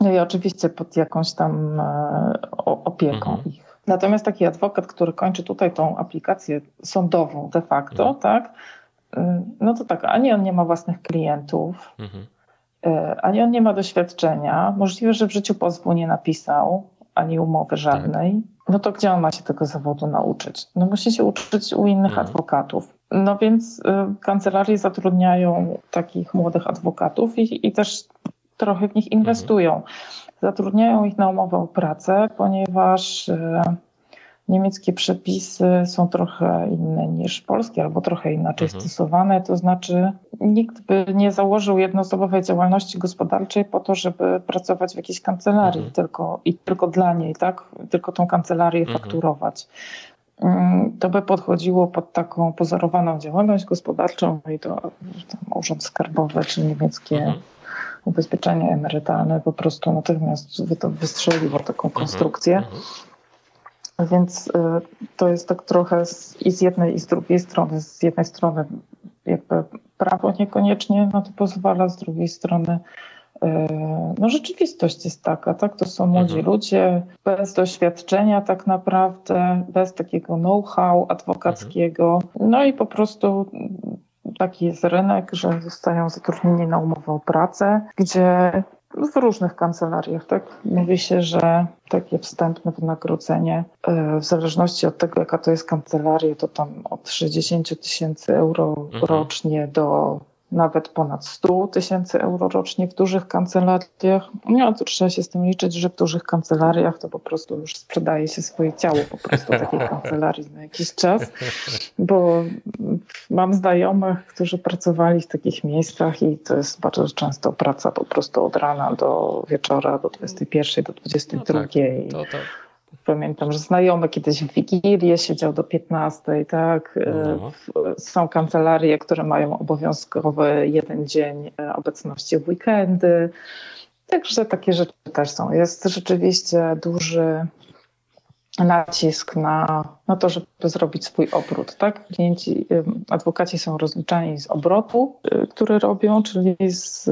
No i oczywiście pod jakąś tam e, opieką mhm. ich. Natomiast taki adwokat, który kończy tutaj tą aplikację sądową de facto, mhm. tak, y, no to tak, ani on nie ma własnych klientów, mhm. Y, ani on nie ma doświadczenia. Możliwe, że w życiu pozwu nie napisał, ani umowy żadnej, tak. no to gdzie on ma się tego zawodu nauczyć? No musi się uczyć u innych mhm. adwokatów. No więc y, kancelarie zatrudniają takich młodych adwokatów i, i też trochę w nich inwestują. Mhm. Zatrudniają ich na umowę o pracę, ponieważ y, niemieckie przepisy są trochę inne niż polskie, albo trochę inaczej mhm. stosowane. To znaczy, nikt by nie założył jednoosobowej działalności gospodarczej po to, żeby pracować w jakiejś kancelarii mhm. tylko i tylko dla niej, tak? Tylko tą kancelarię mhm. fakturować. Mm, to by podchodziło pod taką pozorowaną działalność gospodarczą i to urząd skarbowy czy niemieckie mhm. ubezpieczenie emerytalne po prostu natychmiast wystrzeliło taką mhm. konstrukcję. Mhm. Więc y, to jest tak trochę z, i z jednej i z drugiej strony. Z jednej strony jakby prawo niekoniecznie na to pozwala, z drugiej strony y, no rzeczywistość jest taka, tak? To są młodzi mhm. ludzie bez doświadczenia tak naprawdę, bez takiego know-how adwokackiego. Mhm. No i po prostu taki jest rynek, że zostają zatrudnieni na umowę o pracę, gdzie w różnych kancelariach, tak? Mówi się, że takie wstępne wynagrodzenie, e, w zależności od tego, jaka to jest kancelaria, to tam od 60 tysięcy euro mhm. rocznie do nawet ponad 100 tysięcy euro rocznie w dużych kancelariach. No to trzeba się z tym liczyć, że w dużych kancelariach to po prostu już sprzedaje się swoje ciało po prostu takiej kancelarii na jakiś czas, bo mam znajomych, którzy pracowali w takich miejscach i to jest bardzo często praca po prostu od rana do wieczora, do 21, do 22. No tak, to, to Pamiętam, że znajomy kiedyś w Wigilię siedział do 15, tak? No. Są kancelarie, które mają obowiązkowy jeden dzień e, obecności w weekendy. Także takie rzeczy też są. Jest rzeczywiście duży nacisk na, na to, żeby zrobić swój obrót. Tak? Klienci, e, adwokaci są rozliczani z obrotu, e, który robią, czyli z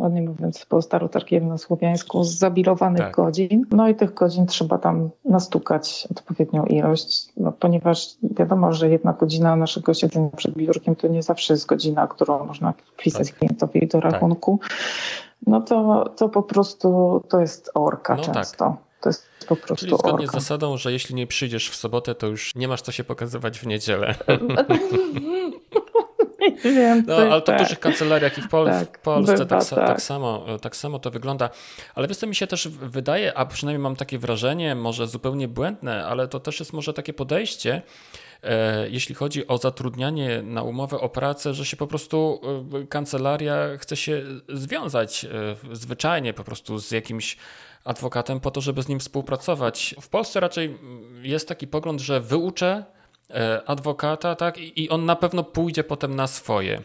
ładnie mówiąc po starotarkiemu na słowiańsku, z zabilowanych tak. godzin. No i tych godzin trzeba tam nastukać odpowiednią ilość, no, ponieważ wiadomo, że jedna godzina naszego siedzenia przed biurkiem to nie zawsze jest godzina, którą można wpisać tak. klientowi do rachunku. Tak. no to, to po prostu to jest orka no tak. często. Tak. To jest po prostu Czyli zgodnie orka. z zasadą, że jeśli nie przyjdziesz w sobotę, to już nie masz co się pokazywać w niedzielę. Wiem, no, ale to tak. w dużych kancelariach i w, Pol tak, w Polsce bywa, tak, tak. tak, samo, tak samo to wygląda. Ale wiesz co mi się też wydaje, a przynajmniej mam takie wrażenie, może zupełnie błędne, ale to też jest może takie podejście, e, jeśli chodzi o zatrudnianie na umowę o pracę, że się po prostu e, kancelaria chce się związać e, zwyczajnie po prostu z jakimś adwokatem po to, żeby z nim współpracować. W Polsce raczej jest taki pogląd, że wyuczę adwokata, tak? I on na pewno pójdzie potem na swoje.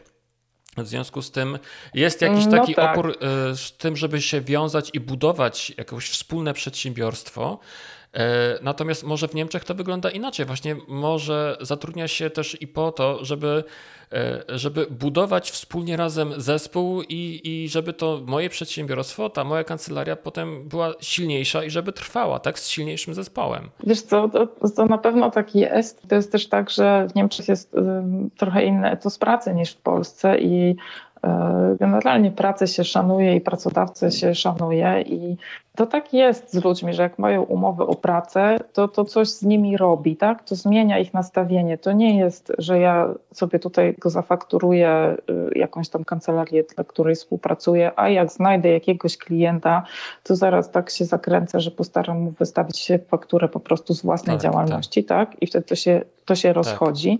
W związku z tym jest jakiś no taki tak. opór e, z tym, żeby się wiązać i budować jakieś wspólne przedsiębiorstwo. E, natomiast może w Niemczech to wygląda inaczej. Właśnie może zatrudnia się też i po to, żeby, e, żeby budować wspólnie razem zespół i, i żeby to moje przedsiębiorstwo, ta moja kancelaria potem była silniejsza i żeby trwała, tak, z silniejszym zespołem. Wiesz co, to, to na pewno tak jest. To jest też tak, że w Niemczech jest trochę inny etos pracy niż w Polsce i generalnie pracę się szanuje i pracodawcę się szanuje i to tak jest z ludźmi, że jak mają umowę o pracę, to to coś z nimi robi, tak? To zmienia ich nastawienie. To nie jest, że ja sobie tutaj go zafakturuję y, jakąś tam kancelarię, dla której współpracuję, a jak znajdę jakiegoś klienta, to zaraz tak się zakręcę, że postaram mu wystawić fakturę po prostu z własnej tak, działalności, tak. tak? I wtedy to się, to się tak. rozchodzi.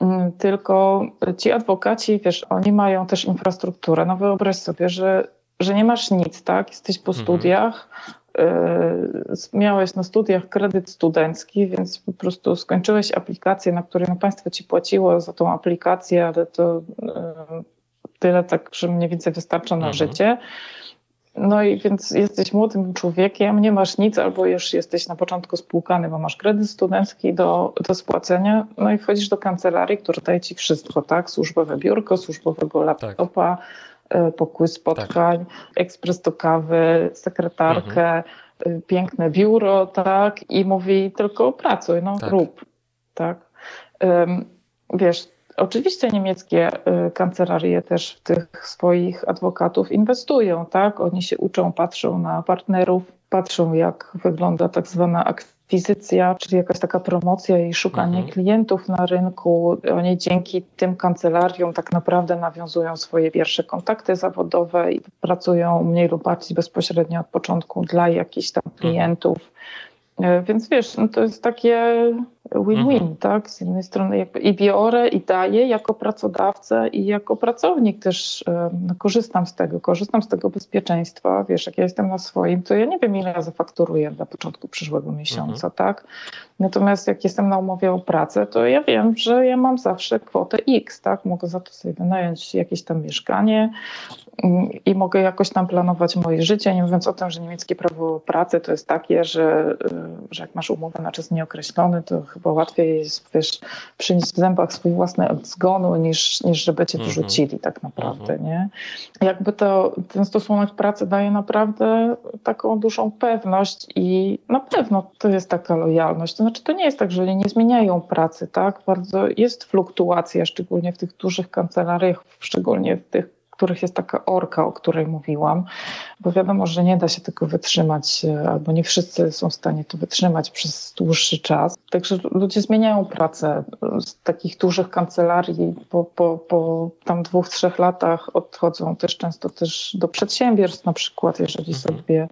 Mm, tylko ci adwokaci, wiesz, oni mają też infrastrukturę. No wyobraź sobie, że, że nie masz nic, tak? Jesteś po mhm. studiach, y, miałeś na studiach kredyt studencki, więc po prostu skończyłeś aplikację, na której no, państwo ci płaciło za tą aplikację, ale to y, tyle tak, że mniej więcej wystarcza na mhm. życie. No i więc jesteś młodym człowiekiem, nie masz nic, albo już jesteś na początku spłukany, bo masz kredyt studencki do, do spłacenia, no i wchodzisz do kancelarii, która daje ci wszystko, tak? Służbowe biurko, służbowego laptopa, tak. pokój spotkań, tak. ekspres do kawy, sekretarkę, mhm. E, piękne biuro, tak? I mówi tylko pracuj, no tak. rób, tak? Um, wiesz, Oczywiście niemieckie y, kancelarie też w tych swoich adwokatów inwestują, tak? Oni się uczą, patrzą na partnerów, patrzą jak wygląda tak zwana akwizycja, czyli jakaś taka promocja i szukanie mhm. klientów na rynku. Oni dzięki tym kancelariom tak naprawdę nawiązują swoje pierwsze kontakty zawodowe i pracują mniej lub bardziej bezpośrednio od początku dla jakichś tam mhm. klientów. Mhm. Więc wiesz, no to jest takie win-win, mhm. tak? Z jednej strony jakby i biorę, i daję jako pracodawca i jako pracownik też no, korzystam z tego, korzystam z tego bezpieczeństwa. Wiesz, jak ja jestem na swoim, to ja nie wiem, ile ja zafakturuję na początku przyszłego miesiąca, mhm. tak? Natomiast jak jestem na umowie o pracę, to ja wiem, że ja mam zawsze kwotę X, tak? Mogę za to sobie wynająć jakieś tam mieszkanie mm, i mogę jakoś tam planować moje życie, nie mówiąc o tym, że niemieckie prawo pracy to jest takie, że, y, że jak masz umowę na czas nieokreślony, to chyba łatwiej jest, wiesz, przynieść w zębach swój własny zgonu, niż, niż żeby cię mhm. rzucili tak naprawdę, mhm. nie? Jakby to, ten stosunek pracy daje naprawdę taką dużą pewność i na pewno to jest taka lojalność. To znaczy, to nie jest tak, że nie zmieniają pracy, tak? Bardzo jest fluktuacja, szczególnie w tych dużych kancelariach, szczególnie w tych których jest taka orka, o której mówiłam, bo wiadomo, że nie da się tego wytrzymać, e, albo nie wszyscy są w stanie to wytrzymać przez dłuższy czas. Także ludzie zmieniają pracę z takich dużych kancelarii po, po, po tam dwóch, trzech latach odchodzą też często też do przedsiębiorstw na przykład, jeżeli mhm. sobie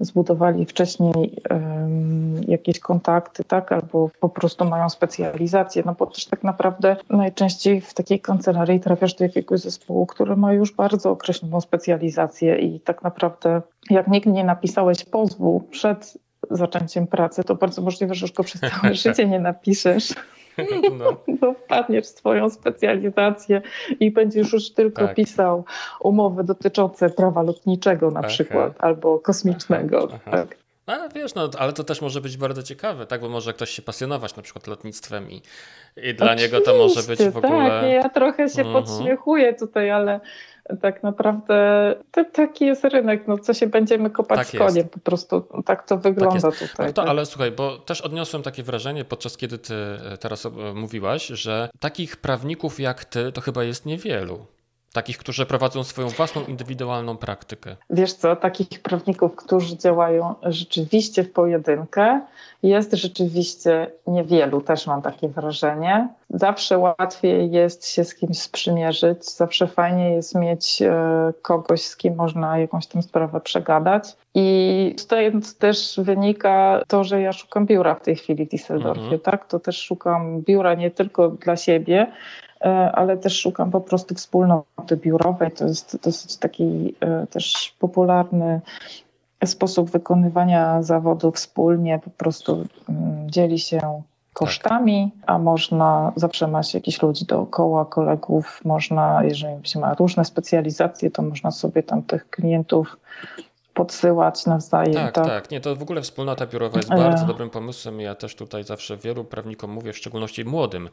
zbudowali wcześniej um, jakieś kontakty, tak, albo po prostu mają specjalizację, no bo też tak naprawdę najczęściej w takiej kancelarii trafiasz do jakiegoś zespołu, który ma już bardzo określoną specjalizację i tak naprawdę jak nigdy nie napisałeś pozwu przed zaczęciem pracy, to bardzo możliwe, że już go przez całe życie nie napiszesz. No. no wpadniesz w swoją specjalizację i będziesz już tylko tak. pisał umowy dotyczące prawa lotniczego na aha. przykład albo kosmicznego. Aha, aha. Tak. A wiesz, no, ale to też może być bardzo ciekawe, tak? Bo może ktoś się pasjonować na przykład lotnictwem i, i dla Oczywiście, niego to może być w ogóle. Tak, ja trochę się mhm. podśmiechuję tutaj, ale tak naprawdę to taki jest rynek, no co się będziemy kopać tak w konie, po prostu tak to wygląda tak tutaj. No to, tak. Ale słuchaj, bo też odniosłem takie wrażenie podczas kiedy ty teraz mówiłaś, że takich prawników jak ty to chyba jest niewielu. Takich, którzy prowadzą swoją własną indywidualną praktykę. Wiesz co, takich prawników, którzy działają rzeczywiście w pojedynkę, jest rzeczywiście niewielu, też mam takie wrażenie. Zawsze łatwiej jest się z kimś sprzymierzyć, zawsze fajnie jest mieć e, kogoś, z kim można jakąś tam sprawę przegadać. I stąd też wynika to, że ja szukam biura w tej chwili w Düsseldorfie, mhm. tak? To też szukam biura nie tylko dla siebie, ale też szukam po prostu wspólnoty biurowej. To jest dosyć taki e, też popularny sposób wykonywania zawodu wspólnie, po prostu mm, dzieli się kosztami, a można, zawsze ma się jakichś ludzi dookoła, kolegów, można, jeżeli się ma różne specjalizacje, to można sobie tam tych klientów podsyłać nawzajem. Tak, tak, tak. Nie, to w ogóle wspólnota biurowa jest bardzo e... dobrym pomysłem. Ja też tutaj zawsze wielu prawnikom mówię, w szczególności młodym,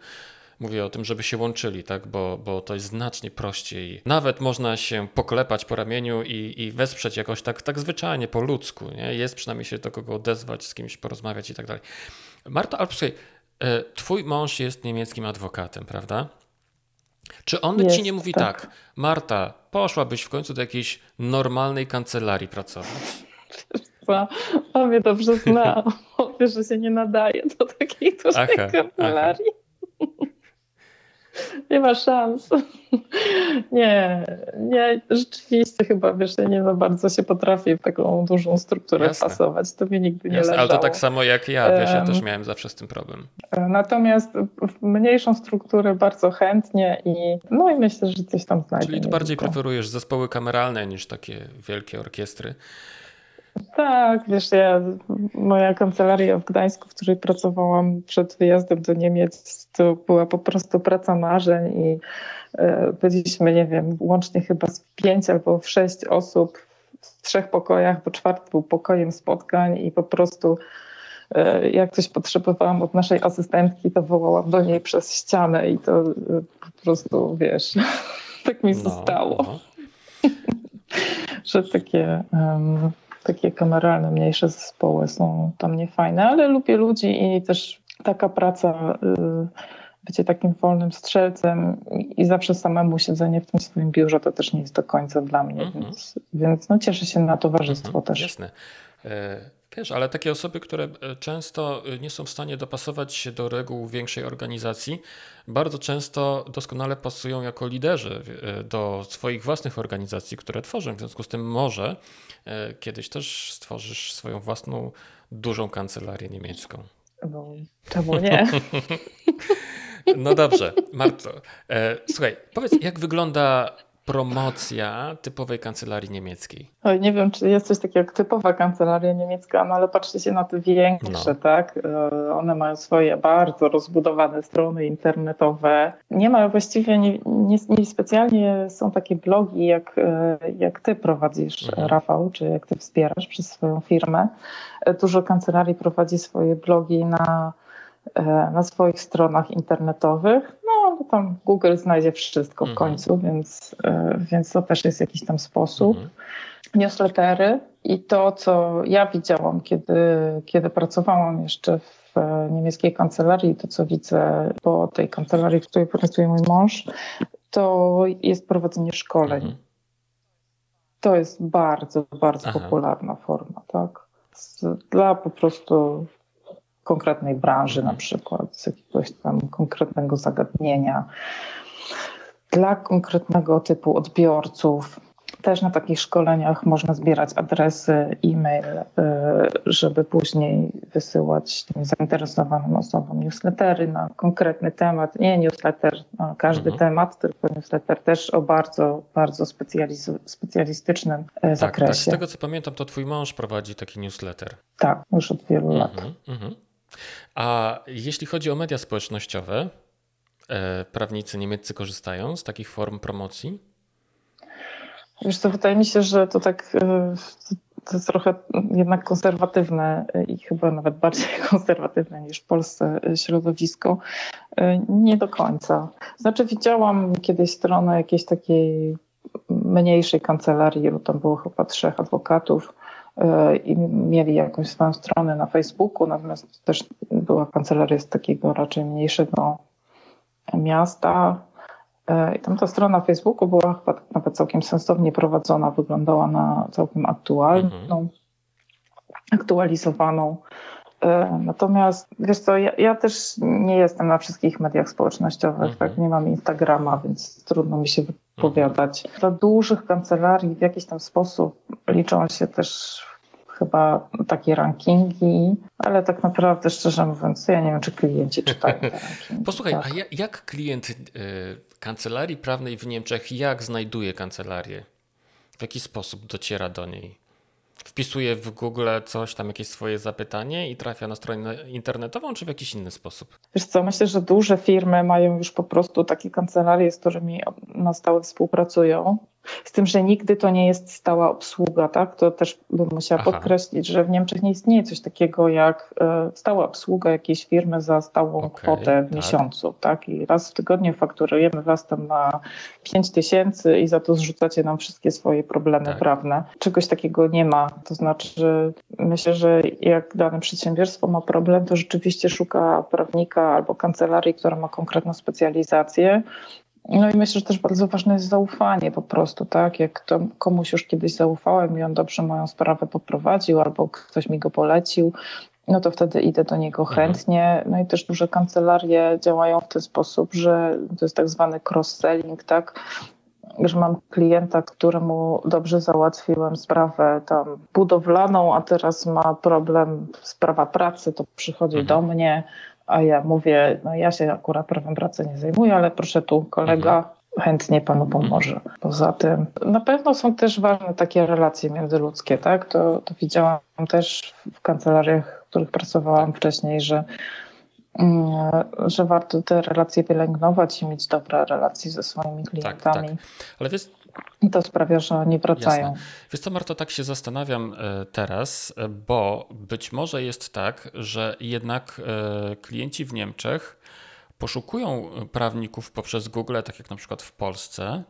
Mówię o tym, żeby się łączyli, tak? bo, bo to jest znacznie prościej. Nawet można się poklepać po ramieniu i, i wesprzeć jakoś tak, tak zwyczajnie, po ludzku. Nie? Jest przynajmniej się do kogo odezwać, z kimś porozmawiać i tak dalej. Marta, ale słuchaj, e, twój mąż jest niemieckim adwokatem, prawda? Czy on jest, ci nie mówi tak. tak, Marta, poszłabyś w końcu do jakiejś normalnej kancelarii pracować? On mnie dobrze zna. Mówię, że się nie nadaje do takiej dużej kancelarii. Aha. Nie ma szans. Nie, nie, rzeczywiście chyba, wiesz, ja nie za bardzo się potrafię w taką dużą strukturę Jasne. pasować. To mnie nigdy nie Jasne, leżało. Ale to tak samo jak ja, wiesz, ja też miałem zawsze z tym problem. Natomiast mniejszą strukturę bardzo chętnie i no i myślę, że coś tam znajdę. Czyli ty bardziej preferujesz zespoły kameralne niż takie wielkie orkiestry. Tak, wiesz, ja, moja kancelaria w Gdańsku, w której pracowałam przed wyjazdem do Niemiec, to była po prostu praca marzeń i e, byliśmy, nie wiem, łącznie chyba z pięć albo w sześć osób w trzech pokojach, bo czwarty był pokojem spotkań i po prostu e, jak coś potrzebowałam od naszej asystentki, to wołałam do niej przez ścianę i to e, po prostu, wiesz, tak mi no, zostało. No. że takie... Um, takie kameralne, mniejsze zespoły są tam niefajne, ale lubię ludzi i też taka praca, y, bycie takim wolnym strzelcem i zawsze samemu siedzenie w tym swoim biurze to też nie jest do końca dla mnie, mm -hmm. więc, więc no cieszę się na towarzystwo mm -hmm, też. Jasne. E, wiesz, ale takie osoby, które e, często e, nie są w stanie dopasować się do reguł większej organizacji, bardzo często doskonale pasują jako liderzy do swoich własnych organizacji, które tworzą. W związku z tym może kiedyś też stworzysz swoją własną dużą kancelarię niemiecką. No, czemu nie? no dobrze, Marto. Słuchaj, powiedz, jak wygląda promocja typowej kancelarii niemieckiej? Oj, nie wiem, czy jest coś takiego jak typowa kancelaria niemiecka, no ale patrzcie się na te większe, no. tak? E, one mają swoje bardzo rozbudowane strony internetowe. Nie ma właściwie, nie, nie, nie specjalnie są takie blogi, jak, e, jak ty prowadzisz, mhm. Rafał, czy jak ty wspierasz przez swoją firmę. E, dużo kancelarii prowadzi swoje blogi na na swoich stronach internetowych no tam Google znajdzie wszystko w mhm. końcu, więc, e, więc to też jest jakiś tam sposób. Mhm. Newslettery i to, co ja widziałam, kiedy, kiedy pracowałam jeszcze w e, niemieckiej kancelarii, to co widzę po tej kancelarii, w której pracuje mój mąż, to jest prowadzenie szkoleń. Mhm. To jest bardzo, bardzo Aha. popularna forma, tak? Dla po prostu konkretnej branży, na przykład z jakiegoś tam konkretnego zagadnienia, dla konkretnego typu odbiorców. Też na takich szkoleniach można zbierać adresy, e-mail, y, żeby później wysyłać tym zainteresowanym osobom newslettery na konkretny temat. Nie newsletter na każdy mhm. temat, tylko newsletter też o bardzo, bardzo specjalistycznym e, tak, zakresie. Tak, z tego co pamiętam, to twój mąż prowadzi taki newsletter. Tak, już od wielu mhm, lat. Mhm. A jeśli chodzi o media społecznościowe, e, prawnicy niemieccy korzystają z takich form promocji? Wiesz co, wydaje mi się, że to tak e, to jest trochę jednak konserwatywne i chyba nawet bardziej konserwatywne niż w Polsce środowisko. E, nie do końca. Znaczy widziałam kiedyś stronę jakiejś takiej mniejszej kancelarii, bo tam było chyba trzech adwokatów, E, i mieli jakąś swoją stronę na Facebooku, natomiast też była kancelaria z takiego raczej mniejszego miasta. I tam ta strona Facebooku była chyba nawet całkiem sensownie prowadzona, wyglądała na całkiem aktualną, mhm. aktualizowaną. E, natomiast wiesz co, ja, ja, też nie jestem na wszystkich mediach społecznościowych, mhm. tak? Nie mam Instagrama, więc trudno mi się wypowiadać. Dla dużych kancelarii w jakiś tam sposób liczą się też chyba takie rankingi, ale tak naprawdę szczerze mówiąc, ja nie wiem, czy klienci czytają te rankingi. Posłuchaj, tak. a jak klient y, kancelarii prawnej w Niemczech, jak znajduje kancelarię? W jaki sposób dociera do niej? Wpisuje w Google coś tam, jakieś swoje zapytanie i trafia na stronę internetową, czy w jakiś inny sposób? Wiesz co, myślę, że duże firmy mają już po prostu takie kancelarie, z którymi na stałe współpracują z tym, że nigdy to nie jest stała obsługa, tak? To też bym musiała Aha. podkreślić, że w Niemczech nie istnieje coś takiego jak e, stała obsługa jakiejś firmy za stałą okay, kwotę w tak. miesiącu, tak? I raz w tygodniu fakturujemy was tam na 5 tysięcy i za to zrzucacie nam wszystkie swoje problemy tak. prawne. Czegoś takiego nie ma. To znaczy, myślę, że jak dane przedsiębiorstwo ma problem, to rzeczywiście szuka prawnika albo kancelarii, która ma konkretną specjalizację no i myślę, że też bardzo ważne jest zaufanie po prostu, tak? Jak to komuś już kiedyś zaufałem i on dobrze moją sprawę poprowadził albo ktoś mi go polecił, no to wtedy idę do niego mhm. chętnie. No i też duże kancelarie działają w ten sposób, że to jest tak zwany cross-selling, tak? że mam klienta, któremu dobrze załatwiłem sprawę tam budowlaną, a teraz ma problem, sprawa pracy, to przychodzi mhm. do mnie, a ja mówię, no ja się akurat prawem pracy nie zajmuję, ale proszę tu kolega mhm. chętnie panu pomoże. Poza tym na pewno są też ważne takie relacje międzyludzkie, tak? To, to widziałam też w kancelariach, w których pracowałam tak. wcześniej, że mm, że warto te relacje pielęgnować i mieć dobre relacje ze swoimi klientami. Tak, tak. Ale wiesz, i to sprawia, że oni wracają. Jasne. Wiesz co, Marto, tak się zastanawiam e, teraz, e, bo być może jest tak, że jednak e, klienci w Niemczech poszukują prawników poprzez Google, tak jak na przykład w Polsce,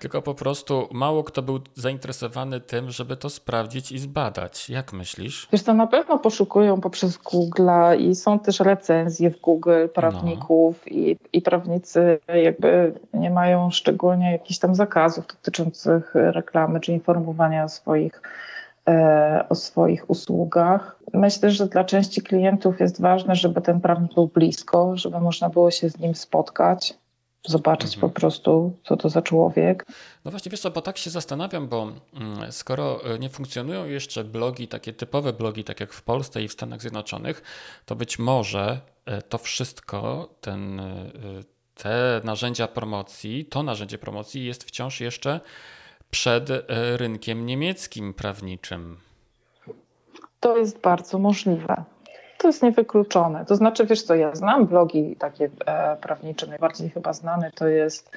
tylko po prostu mało kto był zainteresowany tym, żeby to sprawdzić i zbadać. Jak myślisz? Wiesz, to na pewno poszukują poprzez Google i są też recenzje w Google prawników no. i, i prawnicy jakby nie mają szczególnie jakichś tam zakazów dotyczących reklamy czy informowania o swoich e, o swoich usługach. Myślę, że dla części klientów jest ważne, żeby ten prawnik był blisko, żeby można było się z nim spotkać, zobaczyć mhm. po prostu, co to za człowiek. No właśnie, wiesz co, bo tak się zastanawiam, bo mm, skoro e, nie funkcjonują jeszcze blogi, takie typowe blogi, tak jak w Polsce i w Stanach Zjednoczonych, to być może e, to wszystko, ten, e, te narzędzia promocji, to narzędzie promocji jest wciąż jeszcze przed rynkiem niemieckim prawniczym. To jest bardzo możliwe. To jest niewykluczone. To znaczy, wiesz co, ja znam blogi takie e, prawnicze, najbardziej chyba znany to jest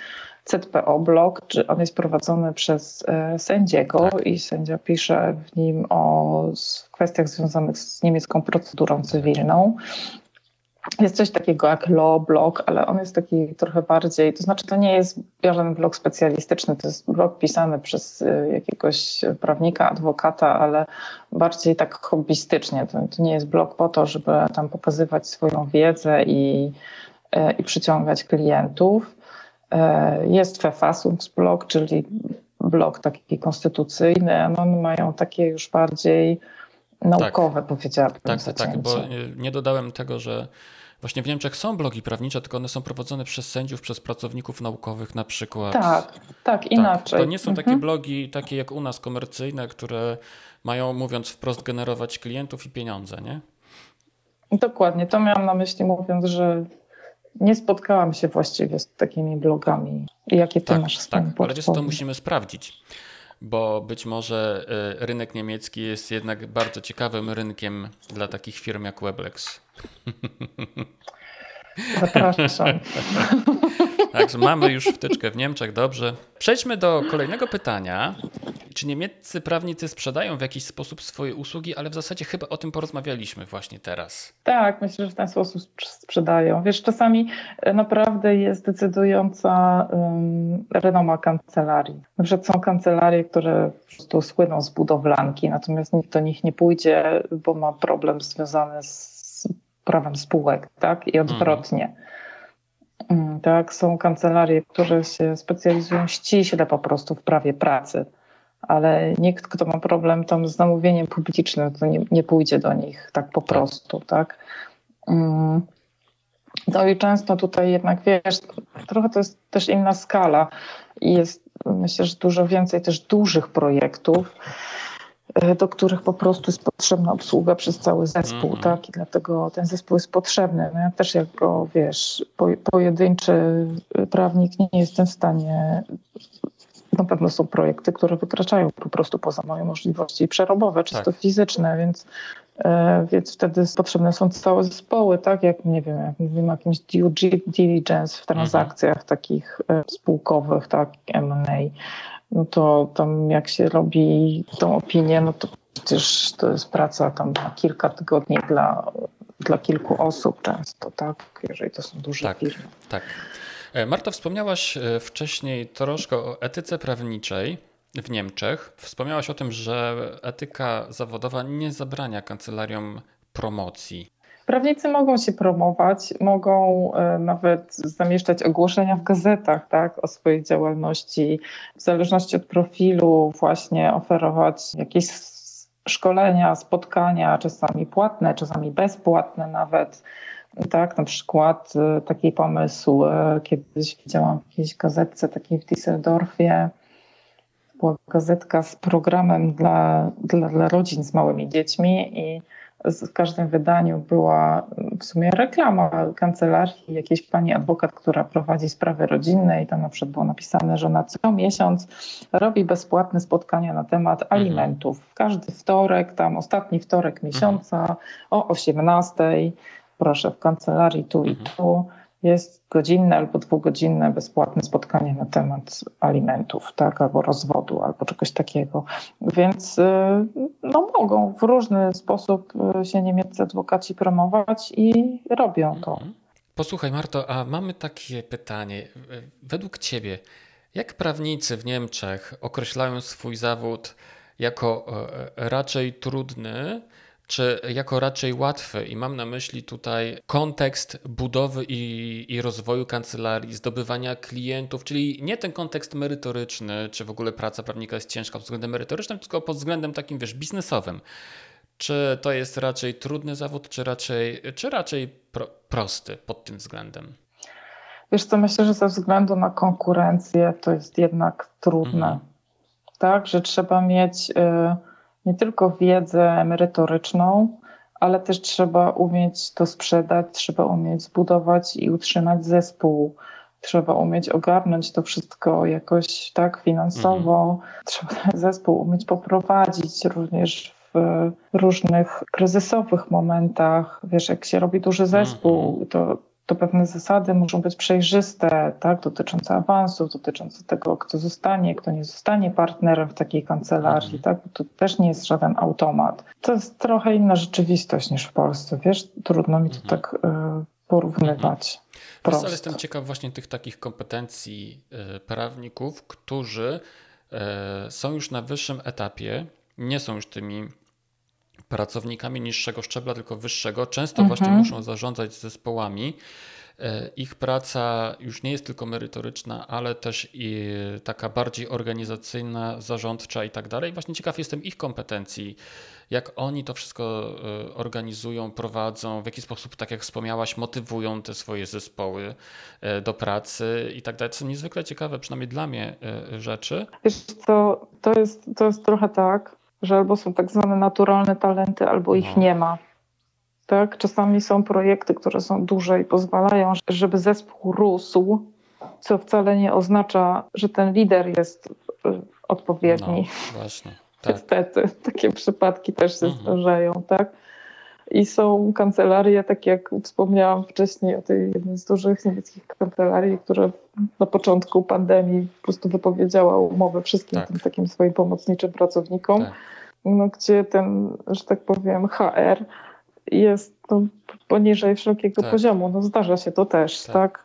ZPO blog, czy on jest prowadzony przez e, sędziego tak. i sędzia pisze w nim o kwestiach związanych z niemiecką procedurą cywilną. Jest coś takiego jak law blog, ale on jest taki trochę bardziej, to znaczy to nie jest żaden blog specjalistyczny, to jest blog pisany przez y, jakiegoś prawnika, adwokata, ale bardziej tak hobbystycznie. To, to nie jest blog po to, żeby tam pokazywać swoją wiedzę i, y, i przyciągać klientów. Y, jest Fefasungs blog, czyli blog taki konstytucyjny, one mają takie już bardziej naukowe, tak. powiedziałabym. Tak, tak, tak, bo nie dodałem tego, że właśnie w Niemczech są blogi prawnicze, tylko one są prowadzone przez sędziów, przez pracowników naukowych na przykład. Tak, tak, inaczej. To nie są takie mhm. blogi, takie jak u nas, komercyjne, które mają, mówiąc wprost, generować klientów i pieniądze, nie? Dokładnie, to miałam na myśli mówiąc, że nie spotkałam się właściwie z takimi blogami. Jakie ty tak, masz Tak, ale wiesz, to musimy sprawdzić bo być może e, rynek niemiecki jest jednak bardzo ciekawym rynkiem dla takich firm jak Weblex. Zapraszam. Także mamy już wtyczkę w Niemczech, dobrze. Przejdźmy do kolejnego pytania. Czy niemieccy prawnicy sprzedają w jakiś sposób swoje usługi, ale w zasadzie chyba o tym porozmawialiśmy właśnie teraz. Tak, myślę, że w ten sposób sprzedają. Wiesz, czasami e, naprawdę jest decydująca um, renoma kancelarii. Na przykład są kancelarie, które po prostu słyną z budowlanki, natomiast nikt do nich nie pójdzie, bo ma problem związany z prawem spółek, tak? I odwrotnie. Mm, tak, są kancelarie, które się specjalizują ściśle po prostu w prawie pracy, ale nikt, kto ma problem tam z zamówieniem publicznym, to nie, nie pójdzie do nich tak po tak. prostu, tak. Mm. No i często tutaj jednak, wiesz, trochę to jest też inna skala i jest myślę, że dużo więcej też dużych projektów, do których po prostu jest potrzebna obsługa przez cały zespół, mm -hmm. tak? I dlatego ten zespół jest potrzebny. No ja też jako, wiesz, po, pojedynczy prawnik nie jestem w stanie na pewno są projekty, które wykraczają po prostu poza moje możliwości przerobowe, czysto tak. fizyczne, więc, e, więc wtedy potrzebne są całe zespoły, tak jak, nie wiem, jak mówimy o jakimś due diligence w transakcjach mhm. takich e, spółkowych, tak, M&A, no to tam jak się robi tą opinię, no to przecież to jest praca tam na kilka tygodni dla, dla kilku osób często, tak, jeżeli to są duże tak, firmy. Tak. E, Marta, wspomniałaś e, wcześniej troszkę o etyce prawniczej w Niemczech. Wspomniałaś o tym, że etyka zawodowa nie zabrania kancelariom promocji. Prawnicy mogą się promować, mogą e, nawet zamieszczać ogłoszenia w gazetach tak, o swojej działalności, w zależności od profilu, właśnie oferować jakieś szkolenia, spotkania, czasami płatne, czasami bezpłatne nawet tak, na przykład e, taki pomysł, e, kiedyś widziałam w jakiejś gazetce takiej w Düsseldorfie, była gazetka z programem dla, dla, dla rodzin z małymi dziećmi i w każdym wydaniu była w sumie reklama kancelarii jakiejś pani adwokat, która prowadzi sprawy rodzinne i tam na przykład było napisane, że na co miesiąc robi bezpłatne spotkania na temat mhm. alimentów. Każdy wtorek, tam ostatni wtorek miesiąca mhm. o 18 proszę, w kancelarii tu mhm. i tu jest godzinne albo dwugodzinne bezpłatne spotkanie na temat alimentów, tak, albo rozwodu, albo czegoś takiego. Więc y, no, mogą w różny sposób y, się niemieccy adwokaci promować i robią to. Mhm. Posłuchaj, Marto, a mamy takie pytanie. Według Ciebie, jak prawnicy w Niemczech określają swój zawód jako e, raczej trudny, czy jako raczej łatwy i mam na myśli tutaj kontekst budowy i, i rozwoju kancelarii, zdobywania klientów, czyli nie ten kontekst merytoryczny, czy w ogóle praca prawnika jest ciężka pod względem merytorycznym, tylko pod względem takim, wiesz, biznesowym. Czy to jest raczej trudny zawód, czy raczej, czy raczej pro, prosty pod tym względem? Wiesz co, myślę, że ze względu na konkurencję to jest jednak trudne. Mhm. Tak, że trzeba mieć... Y nie tylko wiedzę merytoryczną, ale też trzeba umieć to sprzedać, trzeba umieć zbudować i utrzymać zespół. Trzeba umieć ogarnąć to wszystko jakoś tak finansowo. Mhm. Trzeba ten zespół umieć poprowadzić również w różnych kryzysowych momentach. Wiesz, jak się robi duży zespół, mhm. to to pewne zasady muszą być przejrzyste, tak, dotyczące awansów, dotyczące tego, kto zostanie, kto nie zostanie partnerem w takiej kancelarii, tak, to też nie jest żaden automat. To jest trochę inna rzeczywistość niż w Polsce, wiesz, trudno mi to mhm. tak y, porównywać. Mhm. ale jestem ciekaw właśnie tych takich kompetencji y, prawników, którzy y, są już na wyższym etapie, nie są już tymi pracownikami niższego szczebla, tylko wyższego, często mhm. właśnie muszą zarządzać zespołami. E, ich praca już nie jest tylko merytoryczna, ale też i taka bardziej organizacyjna, zarządcza i tak dalej. Właśnie ciekaw jestem ich kompetencji, jak oni to wszystko e, organizują, prowadzą, w jaki sposób, tak jak wspomniałaś, motywują te swoje zespoły e, do pracy i tak dalej. To są niezwykle ciekawe, przynajmniej dla mnie, rzeczy. Wiesz co, to jest, to jest trochę tak, że albo są tak zwane naturalne talenty, albo ich no. nie ma. Tak? Czasami są projekty, które są duże i pozwalają, żeby zespół rósł, co wcale nie oznacza, że ten lider jest y, odpowiedni. No, właśnie. Tak. Niestety, takie przypadki też się mhm. zdarzają, tak? I są kancelarie, tak jak wspomniałam wcześniej o tej jednej z dużych niemieckich kancelarii, która na początku pandemii po prostu wypowiedziała umowę wszystkim tak. tym takim swoim pomocniczym pracownikom, tak. no, gdzie ten, że tak powiem, HR jest no, poniżej wszelkiego tak. poziomu. No, zdarza się to też, tak? tak?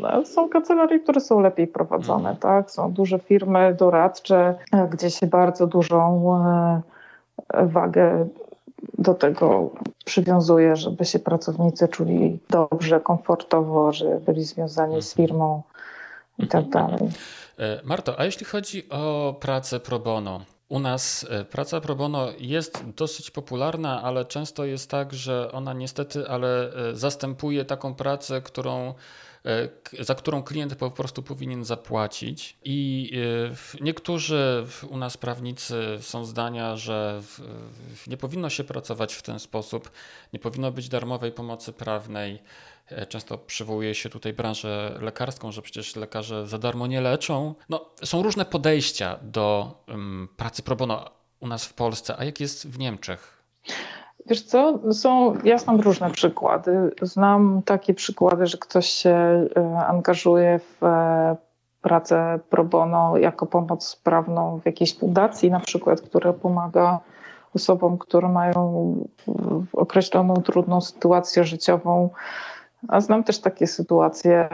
No, są kancelarie, które są lepiej prowadzone, mhm. tak? Są duże firmy doradcze, gdzie się bardzo dużą e, wagę do tego przywiązuje, żeby się pracownicy czuli dobrze, komfortowo, że byli związani z mhm. firmą i tak mhm. dalej. E, Marto, a jeśli chodzi o pracę pro bono, u nas e, praca pro bono jest dosyć popularna, ale często jest tak, że ona niestety ale e, zastępuje taką pracę, którą za którą klient po prostu powinien zapłacić. I e, niektórzy u nas prawnicy są zdania, że nie powinno się pracować w ten sposób, nie powinno być darmowej pomocy prawnej. E, często przywołuje się tutaj branżę lekarską, że przecież lekarze za darmo nie leczą. No, są różne podejścia do um, pracy pro bono u nas w Polsce, a jak jest w Niemczech? Wiesz co, są, ja znam różne przykłady. Znam takie przykłady, że ktoś się e, angażuje w e, pracę pro bono jako pomoc prawną w jakiejś fundacji na przykład, która pomaga osobom, które mają określoną trudną sytuację życiową. A znam też takie sytuacje,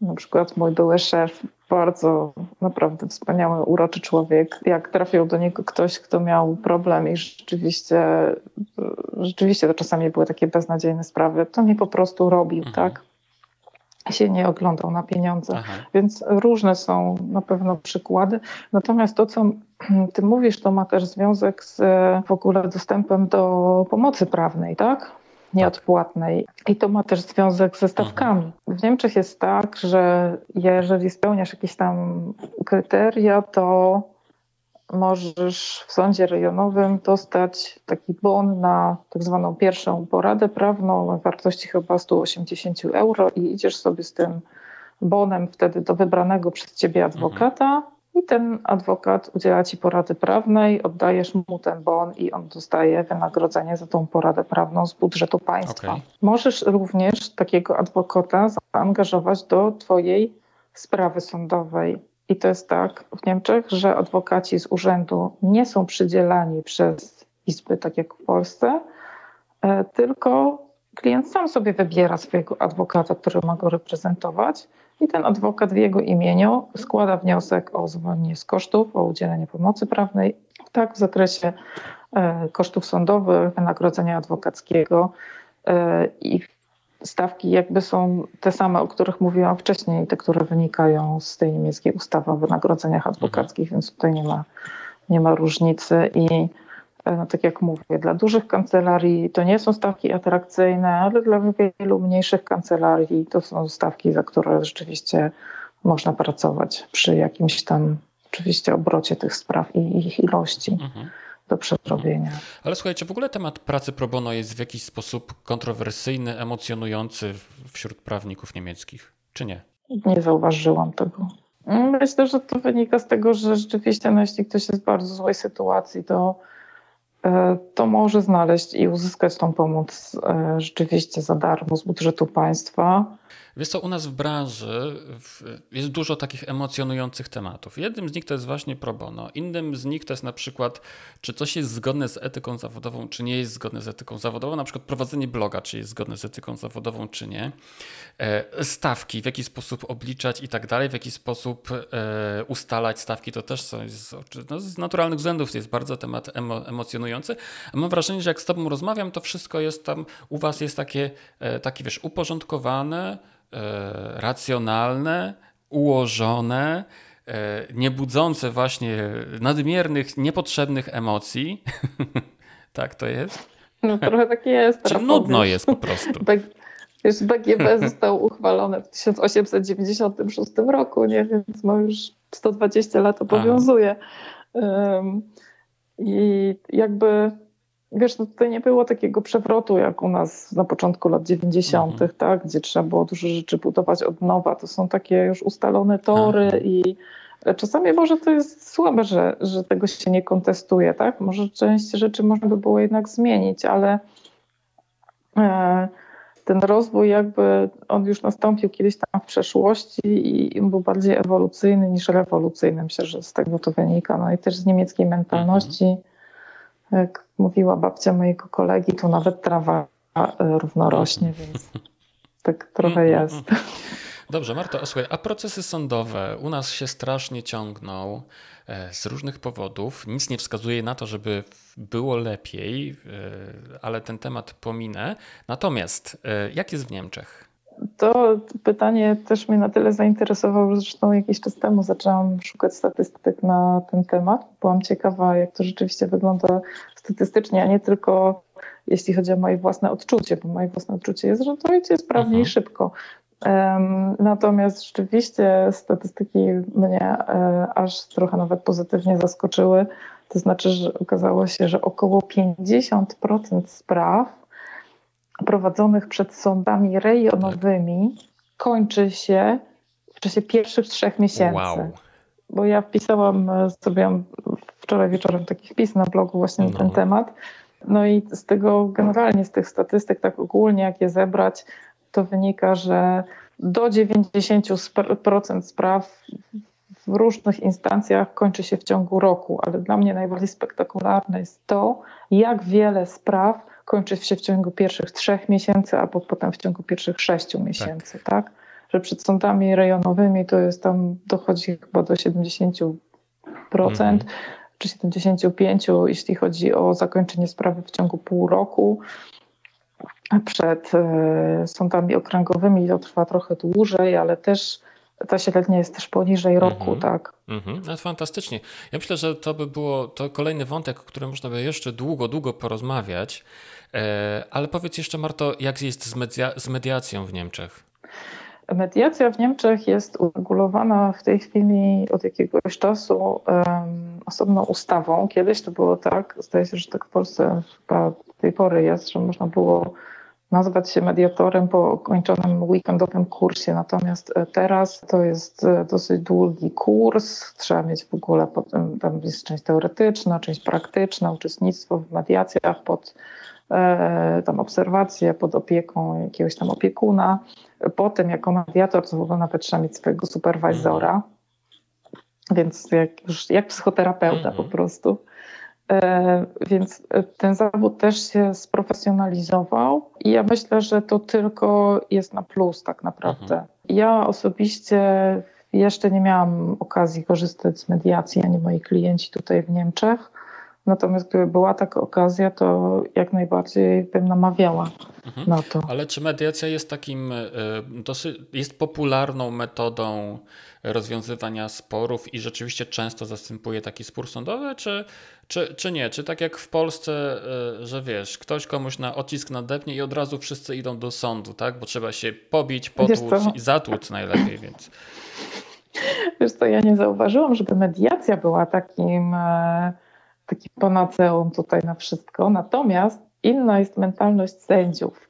na przykład mój były szef, bardzo naprawdę wspaniały, uroczy człowiek. Jak trafił do niego ktoś, kto miał problem i rzeczywiście, rzeczywiście to czasami były takie beznadziejne sprawy, to mi po prostu robił, mhm. tak? się nie oglądał na pieniądze. Aha. Więc różne są na pewno przykłady. Natomiast to, co ty mówisz, to ma też związek z w ogóle dostępem do pomocy prawnej, tak? Nieodpłatnej. I to ma też związek ze stawkami. W Niemczech jest tak, że jeżeli spełniasz jakieś tam kryteria, to możesz w sądzie rejonowym dostać taki bon na tak zwaną pierwszą poradę prawną w wartości chyba 180 euro i idziesz sobie z tym bonem wtedy do wybranego przez ciebie adwokata i ten adwokat udziela ci porady prawnej, oddajesz mu ten bon i on dostaje wynagrodzenie za tą poradę prawną z budżetu państwa. Okay. Możesz również takiego adwokata zaangażować do twojej sprawy sądowej. I to jest tak w Niemczech, że adwokaci z urzędu nie są przydzielani przez izby, tak jak w Polsce, e, tylko klient sam sobie wybiera swojego adwokata, który ma go reprezentować i ten adwokat w jego imieniu składa wniosek o zwolnienie z kosztów, o udzielenie pomocy prawnej, tak w zakresie e, kosztów sądowych, wynagrodzenia adwokackiego e, i stawki jakby są te same, o których mówiłam wcześniej, te, które wynikają z tej niemieckiej ustawy o wynagrodzeniach adwokackich, mhm. więc tutaj nie ma, nie ma różnicy i no tak jak mówię, dla dużych kancelarii to nie są stawki atrakcyjne, ale dla wielu mniejszych kancelarii to są stawki, za które rzeczywiście można pracować przy jakimś tam oczywiście obrocie tych spraw i ich ilości. Mhm do przerobienia. Mhm. Ale słuchajcie, w ogóle temat pracy pro bono jest w jakiś sposób kontrowersyjny, emocjonujący wśród prawników niemieckich, czy nie? Nie zauważyłam tego. Myślę, że to wynika z tego, że rzeczywiście, no, jeśli ktoś jest w bardzo złej sytuacji, to to może znaleźć i uzyskać tą pomoc e, rzeczywiście za darmo z budżetu państwa. Wiesz co, u nas w branży jest dużo takich emocjonujących tematów. Jednym z nich to jest właśnie pro bono. Innym z nich to jest na przykład, czy coś jest zgodne z etyką zawodową, czy nie jest zgodne z etyką zawodową. Na przykład prowadzenie bloga, czy jest zgodne z etyką zawodową, czy nie. E, stawki, w jaki sposób obliczać i tak dalej, w jaki sposób e, ustalać stawki, to też są z, no, z naturalnych względów. Jest bardzo temat emo, emocjonujący. Mam wrażenie, że jak z Tobą rozmawiam, to wszystko jest tam, u Was jest takie, e, takie wiesz, uporządkowane, racjonalne, ułożone, e, nie budzące właśnie nadmiernych, niepotrzebnych emocji. tak to jest? No trochę tak jest. Czy nudno jest po prostu? Wiesz, BGB został uchwalony w 1896 roku, nie? więc ma już 120 lat obowiązuje. Um, I jakby Wiesz, no tutaj nie było takiego przewrotu jak u nas na początku lat 90., mhm. tak, gdzie trzeba było dużo rzeczy budować od nowa. To są takie już ustalone tory mhm. i czasami może to jest słabe, że, że tego się nie kontestuje, tak? Może część rzeczy można by było jednak zmienić, ale e, ten rozwój jakby on już nastąpił kiedyś tam w przeszłości i był bardziej ewolucyjny niż rewolucyjny. Myślę, że z tego to wynika. No i też z niemieckiej mentalności. Mhm jak mówiła babcia mojego kolegi, tu nawet trawa e, równo rośnie, więc tak trochę jest. Dobrze, Marto, słuchaj, a procesy sądowe u nas się strasznie ciągną e, z różnych powodów. Nic nie wskazuje na to, żeby było lepiej, e, ale ten temat pominę. Natomiast jak jest w Niemczech? To pytanie też mnie na tyle zainteresowało, że zresztą jakiś czas temu zaczęłam szukać statystyk na ten temat. Byłam ciekawa, jak to rzeczywiście wygląda statystycznie, a nie tylko jeśli chodzi o moje własne odczucie, bo moje własne odczucie jest, że to idzie sprawnie mhm. i szybko. Natomiast rzeczywiście statystyki mnie e, aż trochę nawet pozytywnie zaskoczyły. To znaczy, że okazało się, że około 50% spraw prowadzonych przed sądami rejonowymi kończy się w czasie pierwszych trzech miesięcy. Wow. Bo ja wpisałam, zrobiłam wczoraj wieczorem taki wpis na blogu właśnie no. na ten no. temat. No i z tego generalnie, z tych statystyk, tak ogólnie, jak je zebrać, to wynika, że do 90% spraw w różnych instancjach kończy się w ciągu roku, ale dla mnie najbardziej spektakularne jest to, jak wiele spraw kończy się w ciągu pierwszych trzech miesięcy albo potem w ciągu pierwszych sześciu miesięcy, tak? tak? Że przed sądami rejonowymi to jest tam, dochodzi chyba do 70% mhm. czy 75%, jeśli chodzi o zakończenie sprawy w ciągu pół roku. Przed e, sądami okręgowymi to trwa trochę dłużej, ale też ta średnia jest też poniżej roku, mm -hmm. tak? Mm -hmm. No, fantastycznie. Ja myślę, że to by było to kolejny wątek, o którym można by jeszcze długo, długo porozmawiać. E, ale powiedz jeszcze, Marto, jak jest z, media z mediacją w Niemczech? Mediacja w Niemczech jest uregulowana w tej chwili od jakiegoś czasu um, osobną ustawą. Kiedyś to było tak, zdaje się, że tak w Polsce chyba tej pory jest, że można było nazwać się mediatorem po kończonym weekendowym kursie. Natomiast e, teraz to jest e, dosyć długi kurs. Trzeba mieć w ogóle, potem tam jest część teoretyczna, część praktyczna, uczestnictwo w mediacjach pod tam obserwacje pod opieką jakiegoś tam opiekuna. Potem jako mediator to w ogóle nawet trzeba mieć swojego superwizora. Więc jak, już, jak psychoterapeuta po prostu. E, więc e, ten zawód też się sprofesjonalizował i ja myślę, że to tylko jest na plus tak naprawdę. Mhm. Ja osobiście jeszcze nie miałam okazji korzystać z mediacji, ani moi klienci tutaj w Niemczech. Natomiast gdyby była taka okazja, to jak najbardziej bym namawiała mhm. na to. Ale czy mediacja jest takim, e, dosyć, jest popularną metodą rozwiązywania sporów i rzeczywiście często zastępuje taki spór sądowy, czy, czy, czy nie? Czy tak jak w Polsce, e, że wiesz, ktoś komuś na odcisk nadepnie i od razu wszyscy idą do sądu, tak? Bo trzeba się pobić, potłuc i zatłuc najlepiej, więc... Wiesz co, ja nie zauważyłam, żeby mediacja była takim, takim panaceum tutaj na wszystko, natomiast inna jest mentalność sędziów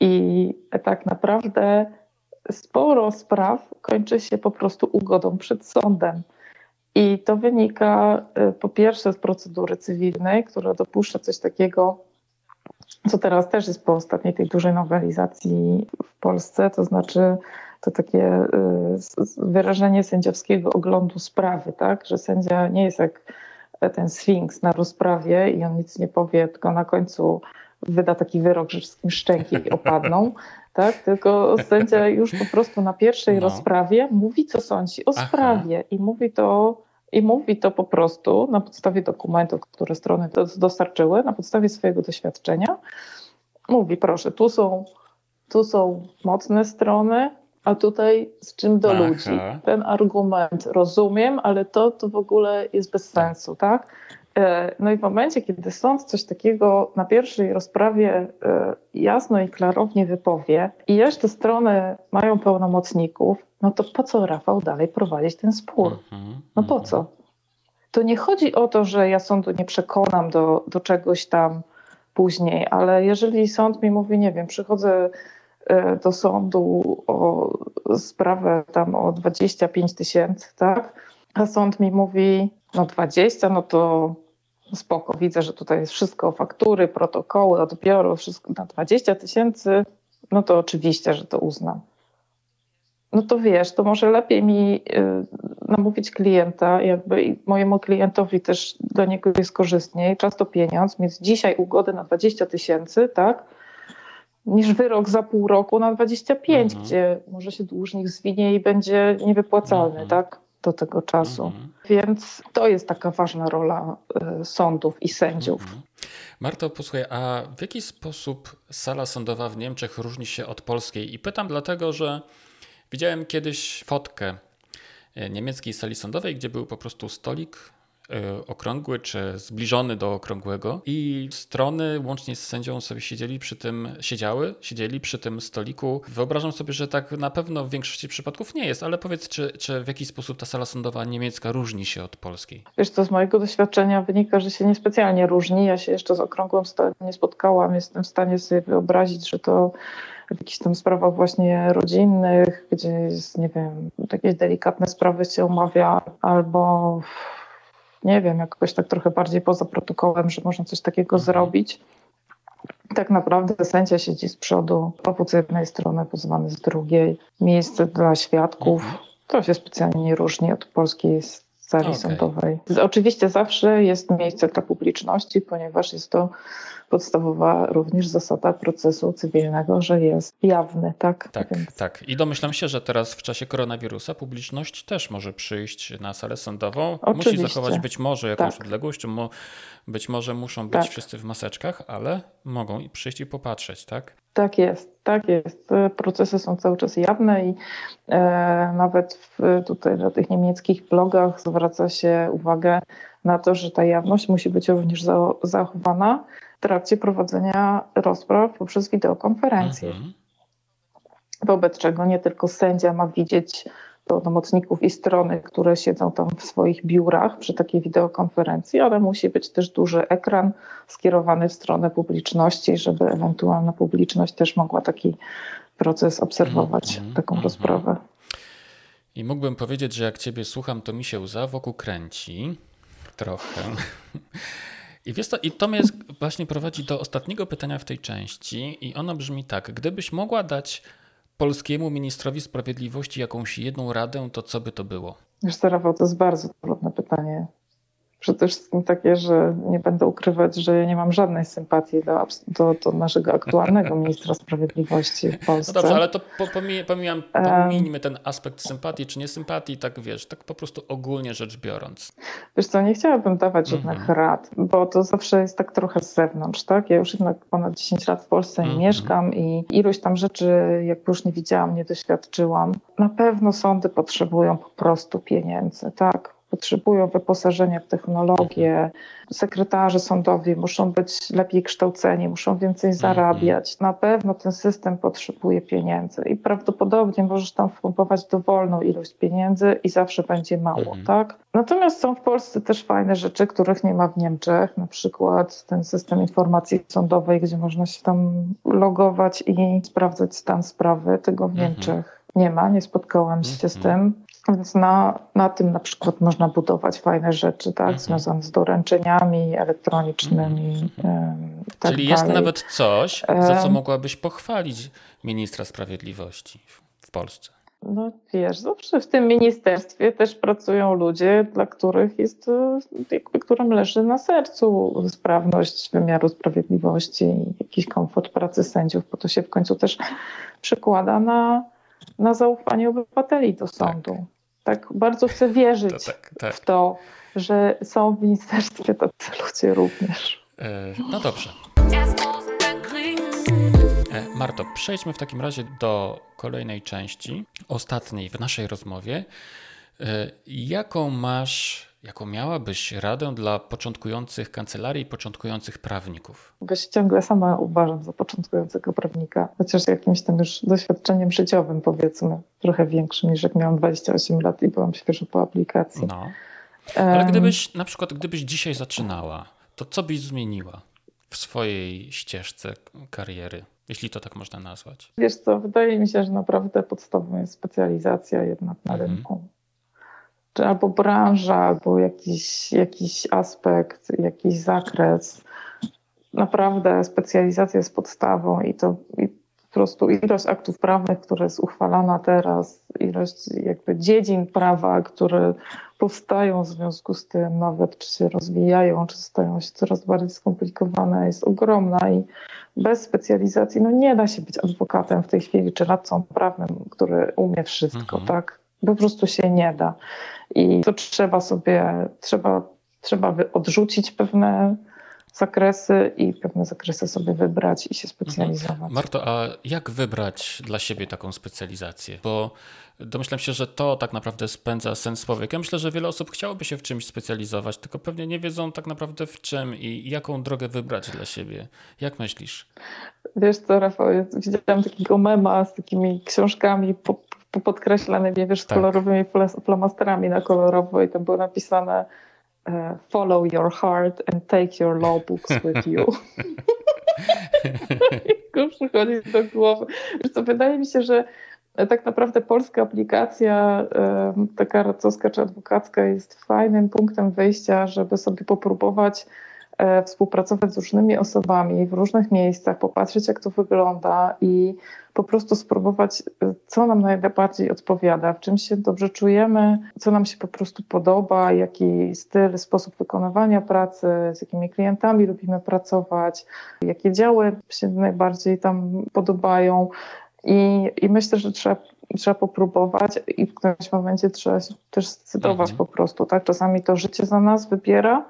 i tak naprawdę sporo spraw kończy się po prostu ugodą przed sądem. I to wynika y, po pierwsze z procedury cywilnej, która dopuszcza coś takiego, co teraz też jest po ostatniej tej dużej nowelizacji w Polsce, to znaczy to takie y, wyrażenie sędziowskiego oglądu sprawy, tak? że sędzia nie jest jak ten sfinks na rozprawie i on nic nie powie, tylko na końcu wyda taki wyrok, że wszystkim szczęki opadną, tak? Tylko sędzia już po prostu na pierwszej no. rozprawie mówi, co sądzi o Aha. sprawie i mówi to i mówi to po prostu na podstawie dokumentów, które strony dostarczyły, na podstawie swojego doświadczenia. Mówi, proszę, tu są, tu są mocne strony, a tutaj z czym do Aha. ludzi. Ten argument rozumiem, ale to, to w ogóle jest bez tak. sensu, tak? E, no i w momencie, kiedy sąd coś takiego na pierwszej rozprawie e, jasno i klarownie wypowie i jeszcze strony mają pełnomocników, no to po co Rafał dalej prowadzić ten spór? Mhm, no po mhm. co? To nie chodzi o to, że ja sądu nie przekonam do, do czegoś tam później, ale jeżeli sąd mi mówi, nie wiem, przychodzę do sądu o sprawę tam o 25 tysięcy, tak? A sąd mi mówi, no 20, no to spoko, widzę, że tutaj jest wszystko, faktury, protokoły, odbioru, wszystko na 20 tysięcy, no to oczywiście, że to uznam. No to wiesz, to może lepiej mi y, namówić klienta, jakby mojemu klientowi też dla niego jest korzystniej, czas to pieniądz, więc dzisiaj ugodę na 20 tysięcy, tak? Niż wyrok za pół roku na 25, Mhm. gdzie może się dłużnik zwinie i będzie niewypłacalny, Mhm. tak? Do tego czasu. Mhm. Więc to jest taka ważna rola y, sądów i sędziów. Mhm. Marto, posłuchaj, a w jaki sposób sala sądowa w Niemczech różni się od polskiej? I pytam dlatego, że widziałem kiedyś fotkę e, niemieckiej sali sądowej, gdzie był po prostu stolik e, okrągły czy zbliżony do okrągłego i strony łącznie z sędzią sobie siedzieli przy tym, siedziały, siedzieli przy tym stoliku. Wyobrażam sobie, że tak na pewno w większości przypadków nie jest, ale powiedz, czy, czy w jaki sposób ta sala sądowa niemiecka różni się od polskiej? Wiesz, to z mojego doświadczenia wynika, że się niespecjalnie różni. Ja się jeszcze z okrągłym stołem nie spotkałam. Jestem w stanie sobie wyobrazić, że to w jakichś tam sprawach właśnie rodzinnych, gdzie jest, nie wiem, jakieś delikatne sprawy się omawia, albo nie wiem, jakoś tak trochę bardziej poza protokołem, że można coś takiego zrobić. Tak naprawdę sędzia siedzi z przodu, powód z jednej strony, pozwany z drugiej, miejsce dla świadków. To się specjalnie nie różni od polskiej sali Okej. sądowej. Oczywiście zawsze jest miejsce dla publiczności, ponieważ jest to podstawowa również zasada procesu cywilnego, że jest jawny, tak? Tak, Więc tak. I domyślam się, że teraz w czasie koronawirusa publiczność też może przyjść na salę sądową. Musi Oczywiście. zachować być może jakąś Tak. odległość, być może muszą być Tak. wszyscy w maseczkach, ale mogą i przyjść i popatrzeć, tak? Tak jest, tak jest. Te Procesy są cały czas jawne i e, nawet w, tutaj na tych niemieckich blogach zwraca się uwagę na to, że ta jawność musi być również za, zachowana trakcie prowadzenia rozpraw poprzez wideokonferencję. Mhm. Wobec czego nie tylko sędzia ma widzieć pełnomocników i strony, które siedzą tam w swoich biurach przy takiej wideokonferencji, ale musi być też duży ekran skierowany w stronę publiczności, żeby ewentualna publiczność też mogła taki proces obserwować, Mhm, taką mhm. rozprawę. I mógłbym powiedzieć, że jak ciebie słucham, to mi się łza wokół kręci. Trochę. I wiesz to, i to mnie właśnie prowadzi do ostatniego pytania w tej części i ono brzmi tak. Gdybyś mogła dać polskiemu ministrowi sprawiedliwości jakąś jedną radę, to co by to było? Wiesz Rafał, to jest bardzo trudne pytanie. Przede wszystkim takie, że nie będę ukrywać, że ja nie mam żadnej sympatii do, do, do naszego aktualnego ministra sprawiedliwości w No Polsce. dobrze, ale to po, pomij, pomijam, ten aspekt sympatii czy niesympatii, tak wiesz, tak po prostu ogólnie rzecz biorąc. Wiesz co, nie chciałabym dawać żadnych Mhm. rad, bo to zawsze jest tak trochę z zewnątrz, tak? Ja już jednak ponad 10 lat w Polsce Mhm. mieszkam i ilość tam rzeczy, jakby już nie widziałam, nie doświadczyłam. Na pewno sądy potrzebują po prostu pieniędzy, tak? Potrzebują wyposażenia w technologię. Sekretarze sądowi muszą być lepiej kształceni, muszą więcej zarabiać. Na pewno ten system potrzebuje pieniędzy i prawdopodobnie możesz tam wpompować dowolną ilość pieniędzy i zawsze będzie mało, Mhm. tak? Natomiast są w Polsce też fajne rzeczy, których nie ma w Niemczech, na przykład ten system informacji sądowej, gdzie można się tam logować i sprawdzać stan sprawy. Tego w Mhm. Niemczech nie ma, nie spotkałam się z Mhm. tym. Więc na, na tym na przykład można budować fajne rzeczy, tak, Mhm. związane z doręczeniami elektronicznymi. i tak Czyli jest dalej. nawet coś, za co mogłabyś pochwalić ministra sprawiedliwości w, w Polsce. No wiesz, zawsze w tym ministerstwie też pracują ludzie, dla których jest, e, jakby, którym leży na sercu sprawność wymiaru sprawiedliwości i jakiś komfort pracy sędziów, bo to się w końcu też przekłada na, na zaufanie obywateli do sądu. Tak, bardzo chcę wierzyć To tak, tak. w to, że są w ministerstwie tacy ludzie również. E, no dobrze. E, Marto, przejdźmy w takim razie do kolejnej części, ostatniej w naszej rozmowie. E, Jaką masz, jaką miałabyś radę dla początkujących kancelarii, początkujących prawników? Bo się ciągle sama uważam za początkującego prawnika, chociaż jakimś tam już doświadczeniem życiowym, powiedzmy, trochę większym niż jak miałam 28 lat i byłam świeżo po aplikacji. No. Ale Em, gdybyś, na przykład, gdybyś dzisiaj zaczynała, to co byś zmieniła w swojej ścieżce kariery, jeśli to tak można nazwać? Wiesz co, wydaje mi się, że naprawdę podstawą jest specjalizacja jednak na Mhm. rynku. Czy albo branża, albo jakiś, jakiś aspekt, jakiś zakres. Naprawdę specjalizacja jest podstawą i to i po prostu ilość aktów prawnych, która jest uchwalana teraz, ilość jakby dziedzin prawa, które powstają w związku z tym, nawet czy się rozwijają, czy stają się coraz bardziej skomplikowane, jest ogromna i bez specjalizacji no nie da się być adwokatem w tej chwili, czy radcą prawnym, który umie wszystko, mhm. tak? Po prostu się nie da. I to trzeba sobie, trzeba, trzeba odrzucić pewne zakresy i pewne zakresy sobie wybrać i się specjalizować. Mhm. Marto, a jak wybrać dla siebie taką specjalizację? Bo domyślam się, że to tak naprawdę spędza sens człowieka. Myślę, że wiele osób chciałoby się w czymś specjalizować, tylko pewnie nie wiedzą tak naprawdę w czym i jaką drogę wybrać dla siebie. Jak myślisz? Wiesz co, Rafał, ja widziałam takiego mema z takimi książkami po podkreślanymi, wiesz, z tak. kolorowymi flamasterami na kolorowo i tam było napisane uh, follow your heart and take your law books with you. Tylko przychodzi do głowy. Wiesz co, wydaje mi się, że tak naprawdę polska aplikacja, taka radcowska czy adwokacka jest fajnym punktem wyjścia, żeby sobie popróbować E, współpracować z różnymi osobami w różnych miejscach, popatrzeć, jak to wygląda i po prostu spróbować, e, co nam najbardziej odpowiada, w czym się dobrze czujemy, co nam się po prostu podoba, jaki styl, sposób wykonywania pracy, z jakimi klientami lubimy pracować, jakie działy się najbardziej tam podobają. I, i myślę, że trzeba trzeba popróbować i w którymś momencie trzeba się też zdecydować mhm. po prostu, tak? Czasami to życie za nas wybiera,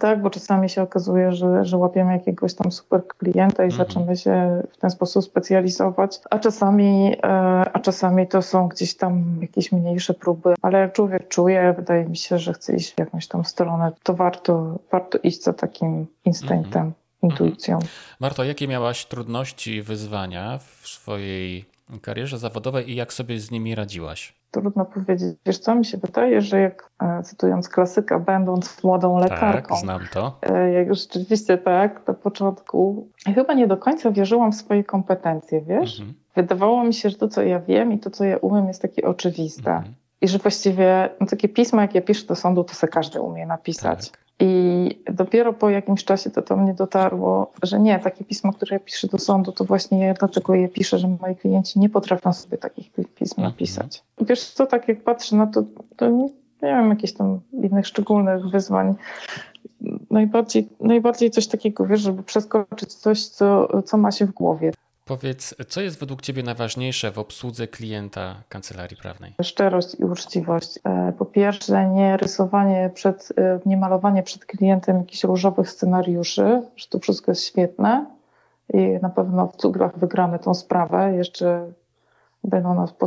tak, bo czasami się okazuje, że, że łapiemy jakiegoś tam super klienta i mhm. zaczynamy się w ten sposób specjalizować, a czasami, e, a czasami to są gdzieś tam jakieś mniejsze próby, ale jak człowiek czuje, wydaje mi się, że chce iść w jakąś tam stronę, to warto, warto iść za takim instynktem, mhm. intuicją. Mhm. Marto, jakie miałaś trudności i wyzwania w swojej karierze zawodowej i jak sobie z nimi radziłaś? Trudno powiedzieć. Wiesz co, mi się wydaje, że jak e, cytując klasyka, będąc młodą tak, lekarką. Tak, znam to. E, jak rzeczywiście tak, na początku chyba nie do końca wierzyłam w swoje kompetencje, wiesz? Mhm. Wydawało mi się, że to, co ja wiem i to, co ja umiem, jest takie oczywiste. Mhm. I że właściwie no, takie pisma, jak ja piszę do sądu, to sobie każdy umie napisać. Tak. I dopiero po jakimś czasie to do mnie dotarło, że nie, takie pismo, które ja piszę do sądu, to właśnie ja dlatego je piszę, że moi klienci nie potrafią sobie takich pism mhm. napisać. Wiesz co, tak jak patrzę na to, to nie, nie mam jakichś tam innych szczególnych wyzwań. Najbardziej, najbardziej coś takiego, wiesz, żeby przeskoczyć coś, co, co ma się w głowie. Powiedz, co jest według Ciebie najważniejsze w obsłudze klienta kancelarii prawnej? Szczerość i uczciwość. E, po pierwsze, nie rysowanie przed, e, nie malowanie przed klientem jakichś różowych scenariuszy, że to wszystko jest świetne i na pewno w cuglach wygramy tą sprawę. Jeszcze będą nas po,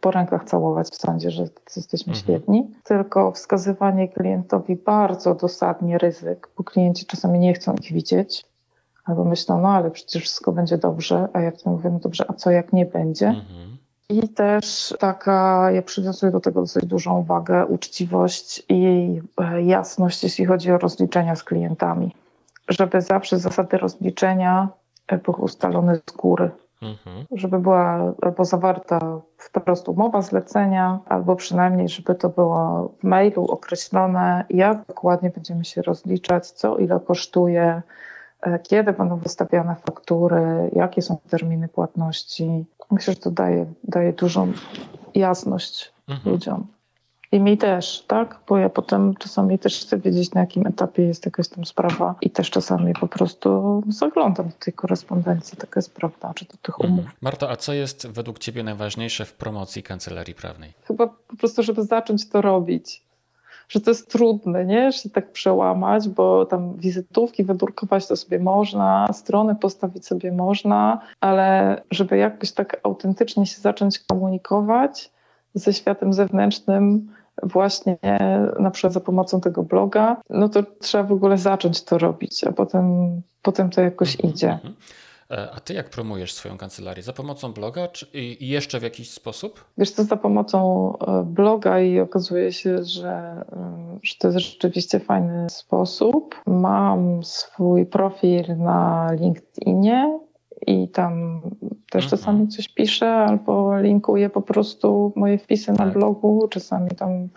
po rękach całować w sądzie, że jesteśmy mhm. świetni. Tylko wskazywanie klientowi bardzo dosadnie ryzyk, bo klienci czasami nie chcą ich widzieć Albo myślą, no ale przecież wszystko będzie dobrze, a ja wtedy mówię, no dobrze, a co jak nie będzie? Mhm. I też taka, ja przywiązuję do tego dosyć dużą uwagę, uczciwość i e, jasność, jeśli chodzi o rozliczenia z klientami. Żeby zawsze zasady rozliczenia e, były ustalone z góry. Mhm. Żeby była albo zawarta wprost umowa zlecenia, albo przynajmniej, żeby to było w mailu określone, jak dokładnie będziemy się rozliczać, co ile kosztuje, kiedy będą wystawiane faktury, jakie są terminy płatności. Myślę, że to daje, daje dużą jasność mhm. ludziom. I mi też, tak? Bo ja potem czasami też chcę wiedzieć, na jakim etapie jest jakaś tam sprawa i też czasami po prostu zaglądam do tej korespondencji, taka jest prawda, czy do tych umów. Mhm. Marto, a co jest według Ciebie najważniejsze w promocji kancelarii prawnej? Chyba po prostu, żeby zacząć to robić że to jest trudne, nie? Się tak przełamać, bo tam wizytówki wydrukować to sobie można, strony postawić sobie można, ale żeby jakoś tak autentycznie się zacząć komunikować ze światem zewnętrznym, właśnie na przykład za pomocą tego bloga, no to trzeba w ogóle zacząć to robić, a potem, potem to jakoś mhm, idzie. E, a ty jak promujesz swoją kancelarię? Za pomocą bloga czy i jeszcze w jakiś sposób? Wiesz to za pomocą e, bloga i okazuje się, że, e, że to jest rzeczywiście fajny sposób. Mam swój profil na LinkedInie i tam też mhm. czasami coś piszę albo linkuję po prostu moje wpisy na tak. blogu, czasami tam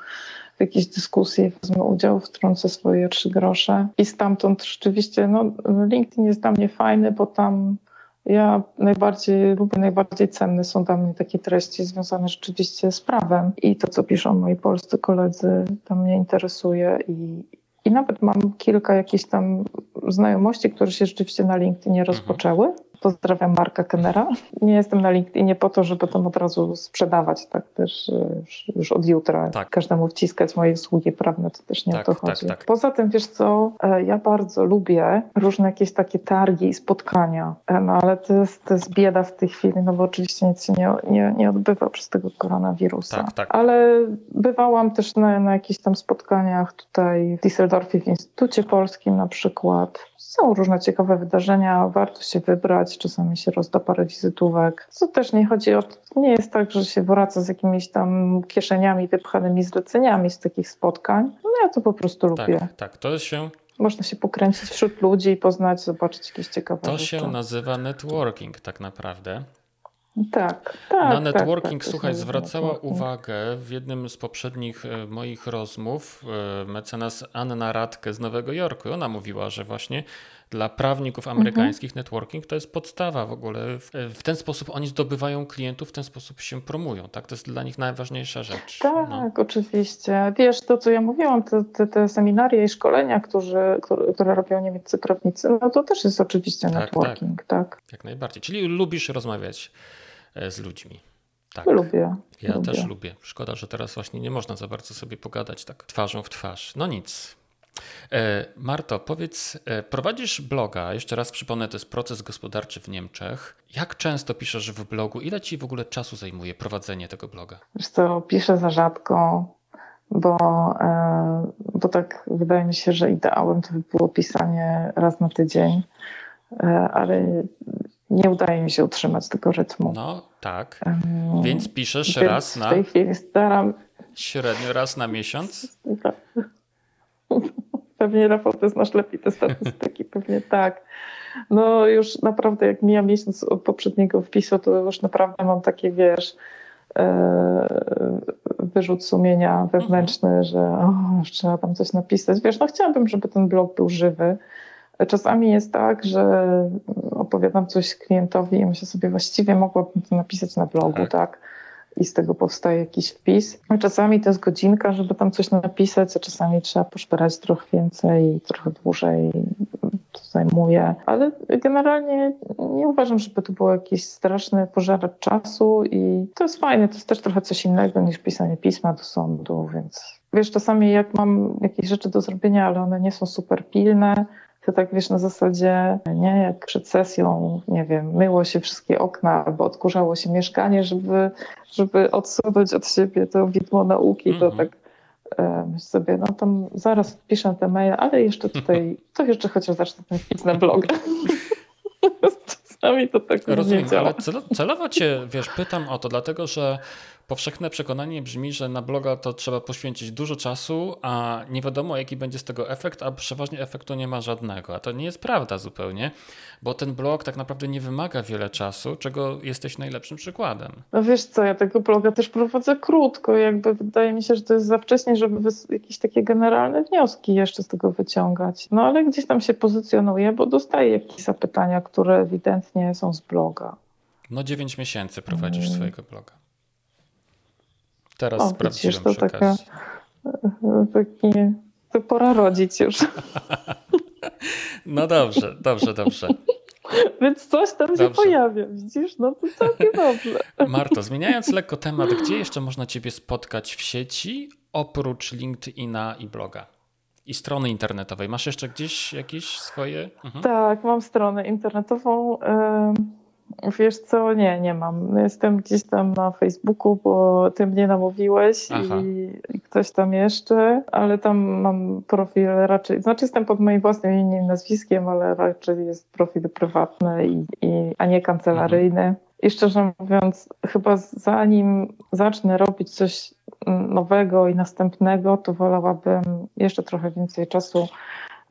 w jakiejś dyskusji wezmę udział, wtrącę swoje trzy grosze. I stamtąd rzeczywiście, no LinkedIn jest dla mnie fajny, bo tam Ja najbardziej lubię, najbardziej cenne są dla mnie takie treści związane rzeczywiście z prawem. I to, co piszą moi polscy koledzy, to mnie interesuje i, i nawet mam kilka jakichś tam znajomości, które się rzeczywiście na LinkedInie Mhm. Pozdrawiam Marka Kennera. Nie jestem na LinkedInie po to, żeby tam od razu sprzedawać, tak też e, już, już od jutra. Tak. Każdemu wciskać moje usługi prawne, to też nie Tak, o to tak, chodzi. tak. Poza tym, wiesz co, e, ja bardzo lubię różne jakieś takie targi i spotkania, E, no ale to jest, to jest bieda w tej chwili, no bo oczywiście nic się nie, nie, nie odbywa przez tego koronawirusa. Tak, tak. Ale bywałam też na, na jakichś tam spotkaniach tutaj w Düsseldorfie w Instytucie Polskim na przykład. Są różne ciekawe wydarzenia, warto się wybrać, czasami się rozda parę wizytówek. Co też nie chodzi o, to nie jest tak, że się wraca z jakimiś tam kieszeniami wypchanymi zleceniami z takich spotkań. No ja to po prostu Tak, lubię. tak. To się, Można się pokręcić wśród ludzi i poznać, zobaczyć jakieś ciekawe to rzeczy. się nazywa networking tak naprawdę. Tak, tak. Na tak, networking, tak, to słuchaj, zwracała networking. uwagę w jednym z poprzednich e, moich rozmów e, mecenas Anna Radke z Nowego Jorku. Ona mówiła, że właśnie dla prawników Mhm. amerykańskich networking to jest podstawa w ogóle. W, w ten sposób oni zdobywają klientów, w ten sposób się promują. Tak, to jest dla nich najważniejsza rzecz. Tak, No. oczywiście. Wiesz, to co ja mówiłam, te, te, te seminaria i szkolenia, którzy, które, które robią niemieccy prawnicy, no to też jest oczywiście Tak, networking, tak. Jak najbardziej. Czyli lubisz rozmawiać e, z ludźmi. Tak. Lubię. Ja lubię. też lubię. Szkoda, że teraz właśnie nie można za bardzo sobie pogadać tak twarzą w twarz. No nic. E, Marto, powiedz, e, prowadzisz bloga, jeszcze raz przypomnę, to jest proces gospodarczy w Niemczech. Jak często piszesz w blogu? Ile ci w ogóle czasu zajmuje prowadzenie tego bloga? Wiesz co, piszę za rzadko, bo, e, bo tak wydaje mi się, że ideałem to by było pisanie raz na tydzień, ale nie udaje mi się utrzymać tego rytmu. No tak, Em, więc piszesz więc raz na W tej chwili staram, średnio raz na miesiąc. Pewnie Rafał, ty znasz lepiej te statystyki, pewnie tak. No już naprawdę jak mija miesiąc od poprzedniego wpisu, to już naprawdę mam takie, wiesz, e, wyrzut sumienia wewnętrzny, że o, już trzeba tam coś napisać. Wiesz, no chciałabym, żeby ten blog był żywy. Czasami jest tak, że opowiadam coś klientowi i myślę sobie, właściwie mogłabym to napisać na blogu, Tak. tak? I z tego powstaje jakiś wpis. A czasami to jest godzinka, żeby tam coś napisać, a czasami trzeba poszperać trochę więcej, trochę dłużej to zajmuje. Ale generalnie nie uważam, żeby to było jakiś straszny pożaracz czasu i to jest fajne. To jest też trochę coś innego niż pisanie pisma do sądu, więc wiesz, czasami jak mam jakieś rzeczy do zrobienia, ale one nie są super pilne, to tak wiesz, na zasadzie, nie, jak przed sesją, nie wiem, myło się wszystkie okna albo odkurzało się mieszkanie, żeby, żeby odsunąć od siebie to widmo nauki, to Mhm. tak e, myślę sobie, no tam zaraz piszę te maile, ale jeszcze tutaj, to jeszcze chociaż zacznę ten wpis na blog. Czasami to tak nie Rozumiem, działa. ale celo, celowo cię, wiesz, pytam o to, dlatego że powszechne przekonanie brzmi, że na bloga to trzeba poświęcić dużo czasu, a nie wiadomo jaki będzie z tego efekt, a przeważnie efektu nie ma żadnego. A to nie jest prawda zupełnie, bo ten blog tak naprawdę nie wymaga wiele czasu, czego jesteś najlepszym przykładem. No wiesz co, ja tego bloga też prowadzę krótko, jakby wydaje mi się, że to jest za wcześnie, żeby jakieś takie generalne wnioski jeszcze z tego wyciągać. No ale gdzieś tam się pozycjonuję, bo dostaję jakieś zapytania, które ewidentnie są z bloga. No 9 miesięcy prowadzisz Mm. swojego bloga. Teraz O, sprawdziłem widzisz, to taka- okazji. Taki, to pora rodzić już. No dobrze, dobrze, dobrze. Więc coś tam się Dobrze. pojawia, widzisz? No to całkiem dobrze. Marto, zmieniając lekko temat, gdzie jeszcze można Ciebie spotkać w sieci oprócz LinkedIna i bloga? I strony internetowej. Masz jeszcze gdzieś jakieś swoje? Mhm. Tak, mam stronę internetową. Ym, Wiesz co, nie, nie mam. Jestem gdzieś tam na Facebooku, bo ty mnie namówiłeś Aha. i, ktoś tam jeszcze, ale tam mam profil raczej, znaczy jestem pod moim własnym imieniem nazwiskiem, ale raczej jest profil prywatny, i, i, a nie kancelaryjny. I szczerze mówiąc, chyba zanim zacznę robić coś nowego i następnego, to wolałabym jeszcze trochę więcej czasu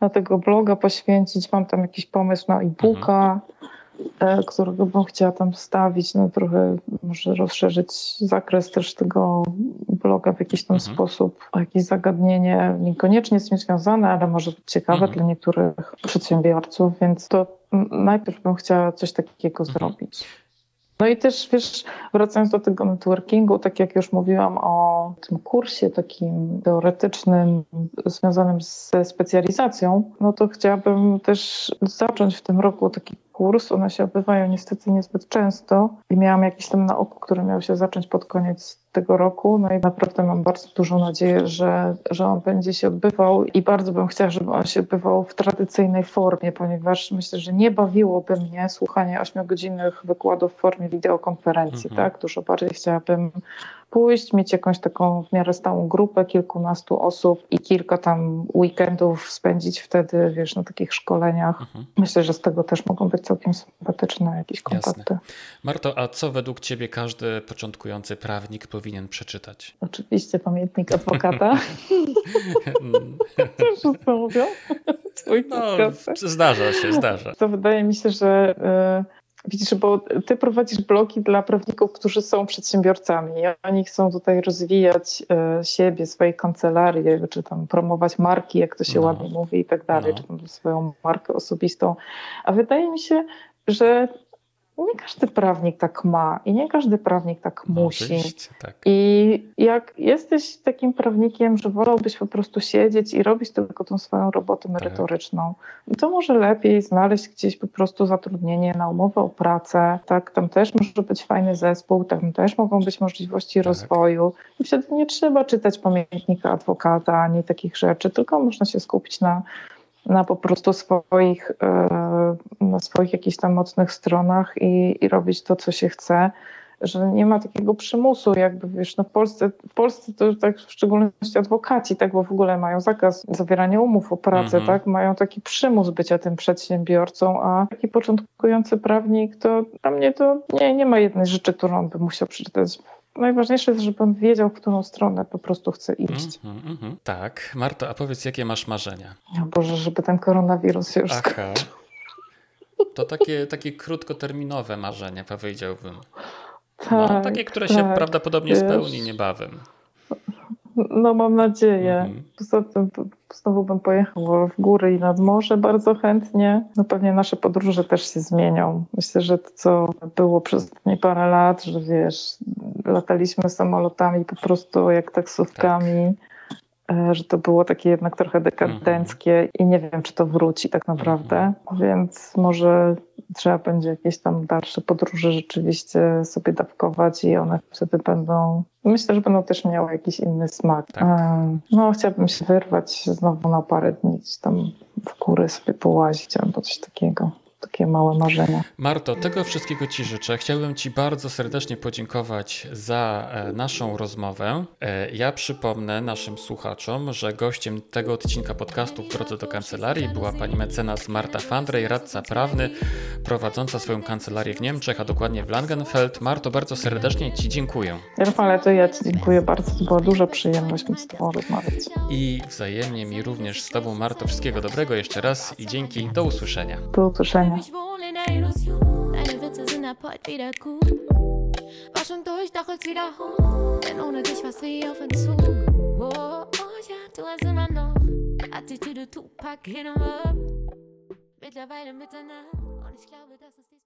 na tego bloga poświęcić. Mam tam jakiś pomysł na e-booka, e, którego bym chciała tam wstawić, no trochę może rozszerzyć zakres też tego bloga w jakiś tam Mhm. sposób, jakieś zagadnienie niekoniecznie z tym związane, ale może być ciekawe Mhm. dla niektórych przedsiębiorców, więc to najpierw bym chciała coś takiego Mhm. zrobić. No i też, wiesz, wracając do tego networkingu, tak jak już mówiłam o tym kursie takim teoretycznym związanym ze specjalizacją, no to chciałabym też zacząć w tym roku taki kurs. One się odbywają niestety niezbyt często i miałam jakiś tam na oku, który miał się zacząć pod koniec tego roku. No i naprawdę mam bardzo dużą nadzieję, że, że on będzie się odbywał i bardzo bym chciała, żeby on się odbywał w tradycyjnej formie, ponieważ myślę, że nie bawiłoby mnie słuchanie ośmiogodzinnych wykładów w formie wideokonferencji, Mhm. tak? Dużo bardziej chciałabym pójść, mieć jakąś taką w miarę stałą grupę kilkunastu osób i kilka tam weekendów spędzić wtedy, wiesz, na takich szkoleniach. Mhm. Myślę, że z tego też mogą być całkiem sympatyczne jakieś Jasne. kontakty. Marto, a co według Ciebie każdy początkujący prawnik powinien przeczytać? Oczywiście pamiętnik adwokata. To mówią? No, zdarza się, zdarza. To wydaje mi się, że y, widzisz, bo ty prowadzisz blogi dla prawników, którzy są przedsiębiorcami. Oni chcą tutaj rozwijać y, siebie, swoje kancelarie, czy tam promować marki, jak to się No. ładnie mówi i tak dalej, No. czy tam swoją markę osobistą. A wydaje mi się, że nie każdy prawnik tak ma i nie każdy prawnik tak No, musi. Tak. I jak jesteś takim prawnikiem, że wolałbyś po prostu siedzieć i robić tylko tą swoją robotę merytoryczną, to może lepiej znaleźć gdzieś po prostu zatrudnienie na umowę o pracę. Tak, tam też może być fajny zespół, tam też mogą być możliwości Tak. rozwoju. I wtedy nie trzeba czytać pamiętnika adwokata ani takich rzeczy, tylko można się skupić na na po prostu swoich, e, na swoich jakichś tam mocnych stronach i, i robić to, co się chce, że nie ma takiego przymusu, jakby wiesz, no w Polsce, w Polsce to tak w szczególności adwokaci, tak, bo w ogóle mają zakaz zawierania umów o pracę, Mhm. tak, mają taki przymus bycia tym przedsiębiorcą, a taki początkujący prawnik, to dla mnie to nie, nie ma jednej rzeczy, którą on by musiał przeczytać. Najważniejsze jest, żeby on wiedział, w którą stronę po prostu chce iść. Mhm, mhm. Tak, Marto, a powiedz, jakie masz marzenia? O Boże, żeby ten koronawirus się już skończył. Aha. To takie, takie krótkoterminowe marzenia, powiedziałbym. No, Tak, takie, które się tak, prawdopodobnie wiesz. spełni niebawem. No mam nadzieję. Mhm. Poza tym znowu bym pojechała w góry i nad morze bardzo chętnie. No pewnie nasze podróże też się zmienią. Myślę, że to, co było przez ostatnie parę lat, że wiesz, lataliśmy samolotami po prostu jak taksówkami, e, że to było takie jednak trochę dekadenckie i nie wiem, czy to wróci tak naprawdę. Więc może trzeba będzie jakieś tam dalsze podróże rzeczywiście sobie dawkować i one wtedy będą, myślę, że będą też miały jakiś inny smak. Tak. Em, No, chciałabym się wyrwać znowu na parę dni, gdzieś tam w góry sobie połazić albo coś takiego. Takie małe marzenia. Marto, tego wszystkiego Ci życzę. Chciałbym Ci bardzo serdecznie podziękować za e, naszą rozmowę. E, Ja przypomnę naszym słuchaczom, że gościem tego odcinka podcastu w drodze do kancelarii była pani mecenas Marta Fandrej, radca prawny, prowadząca swoją kancelarię w Niemczech, a dokładnie w Langenfeld. Marto, bardzo serdecznie Ci dziękuję. Rafale, to ja Ci dziękuję bardzo. To była duża przyjemność móc z Tobą rozmawiać. I wzajemnie mi również z Tobą, Marto, wszystkiego dobrego jeszcze raz i dzięki. Do usłyszenia. Do usłyszenia. Ich wohne in der Illusion. Deine Witze sind ab heute wieder gut. War schon durch, doch jetzt wieder hoch. Denn ohne dich war's wie auf Entzug. Oh, oh ja, du hast immer noch Attitüde Tupac hin und her. Mittlerweile Mitternacht. Und ich glaube, das ist die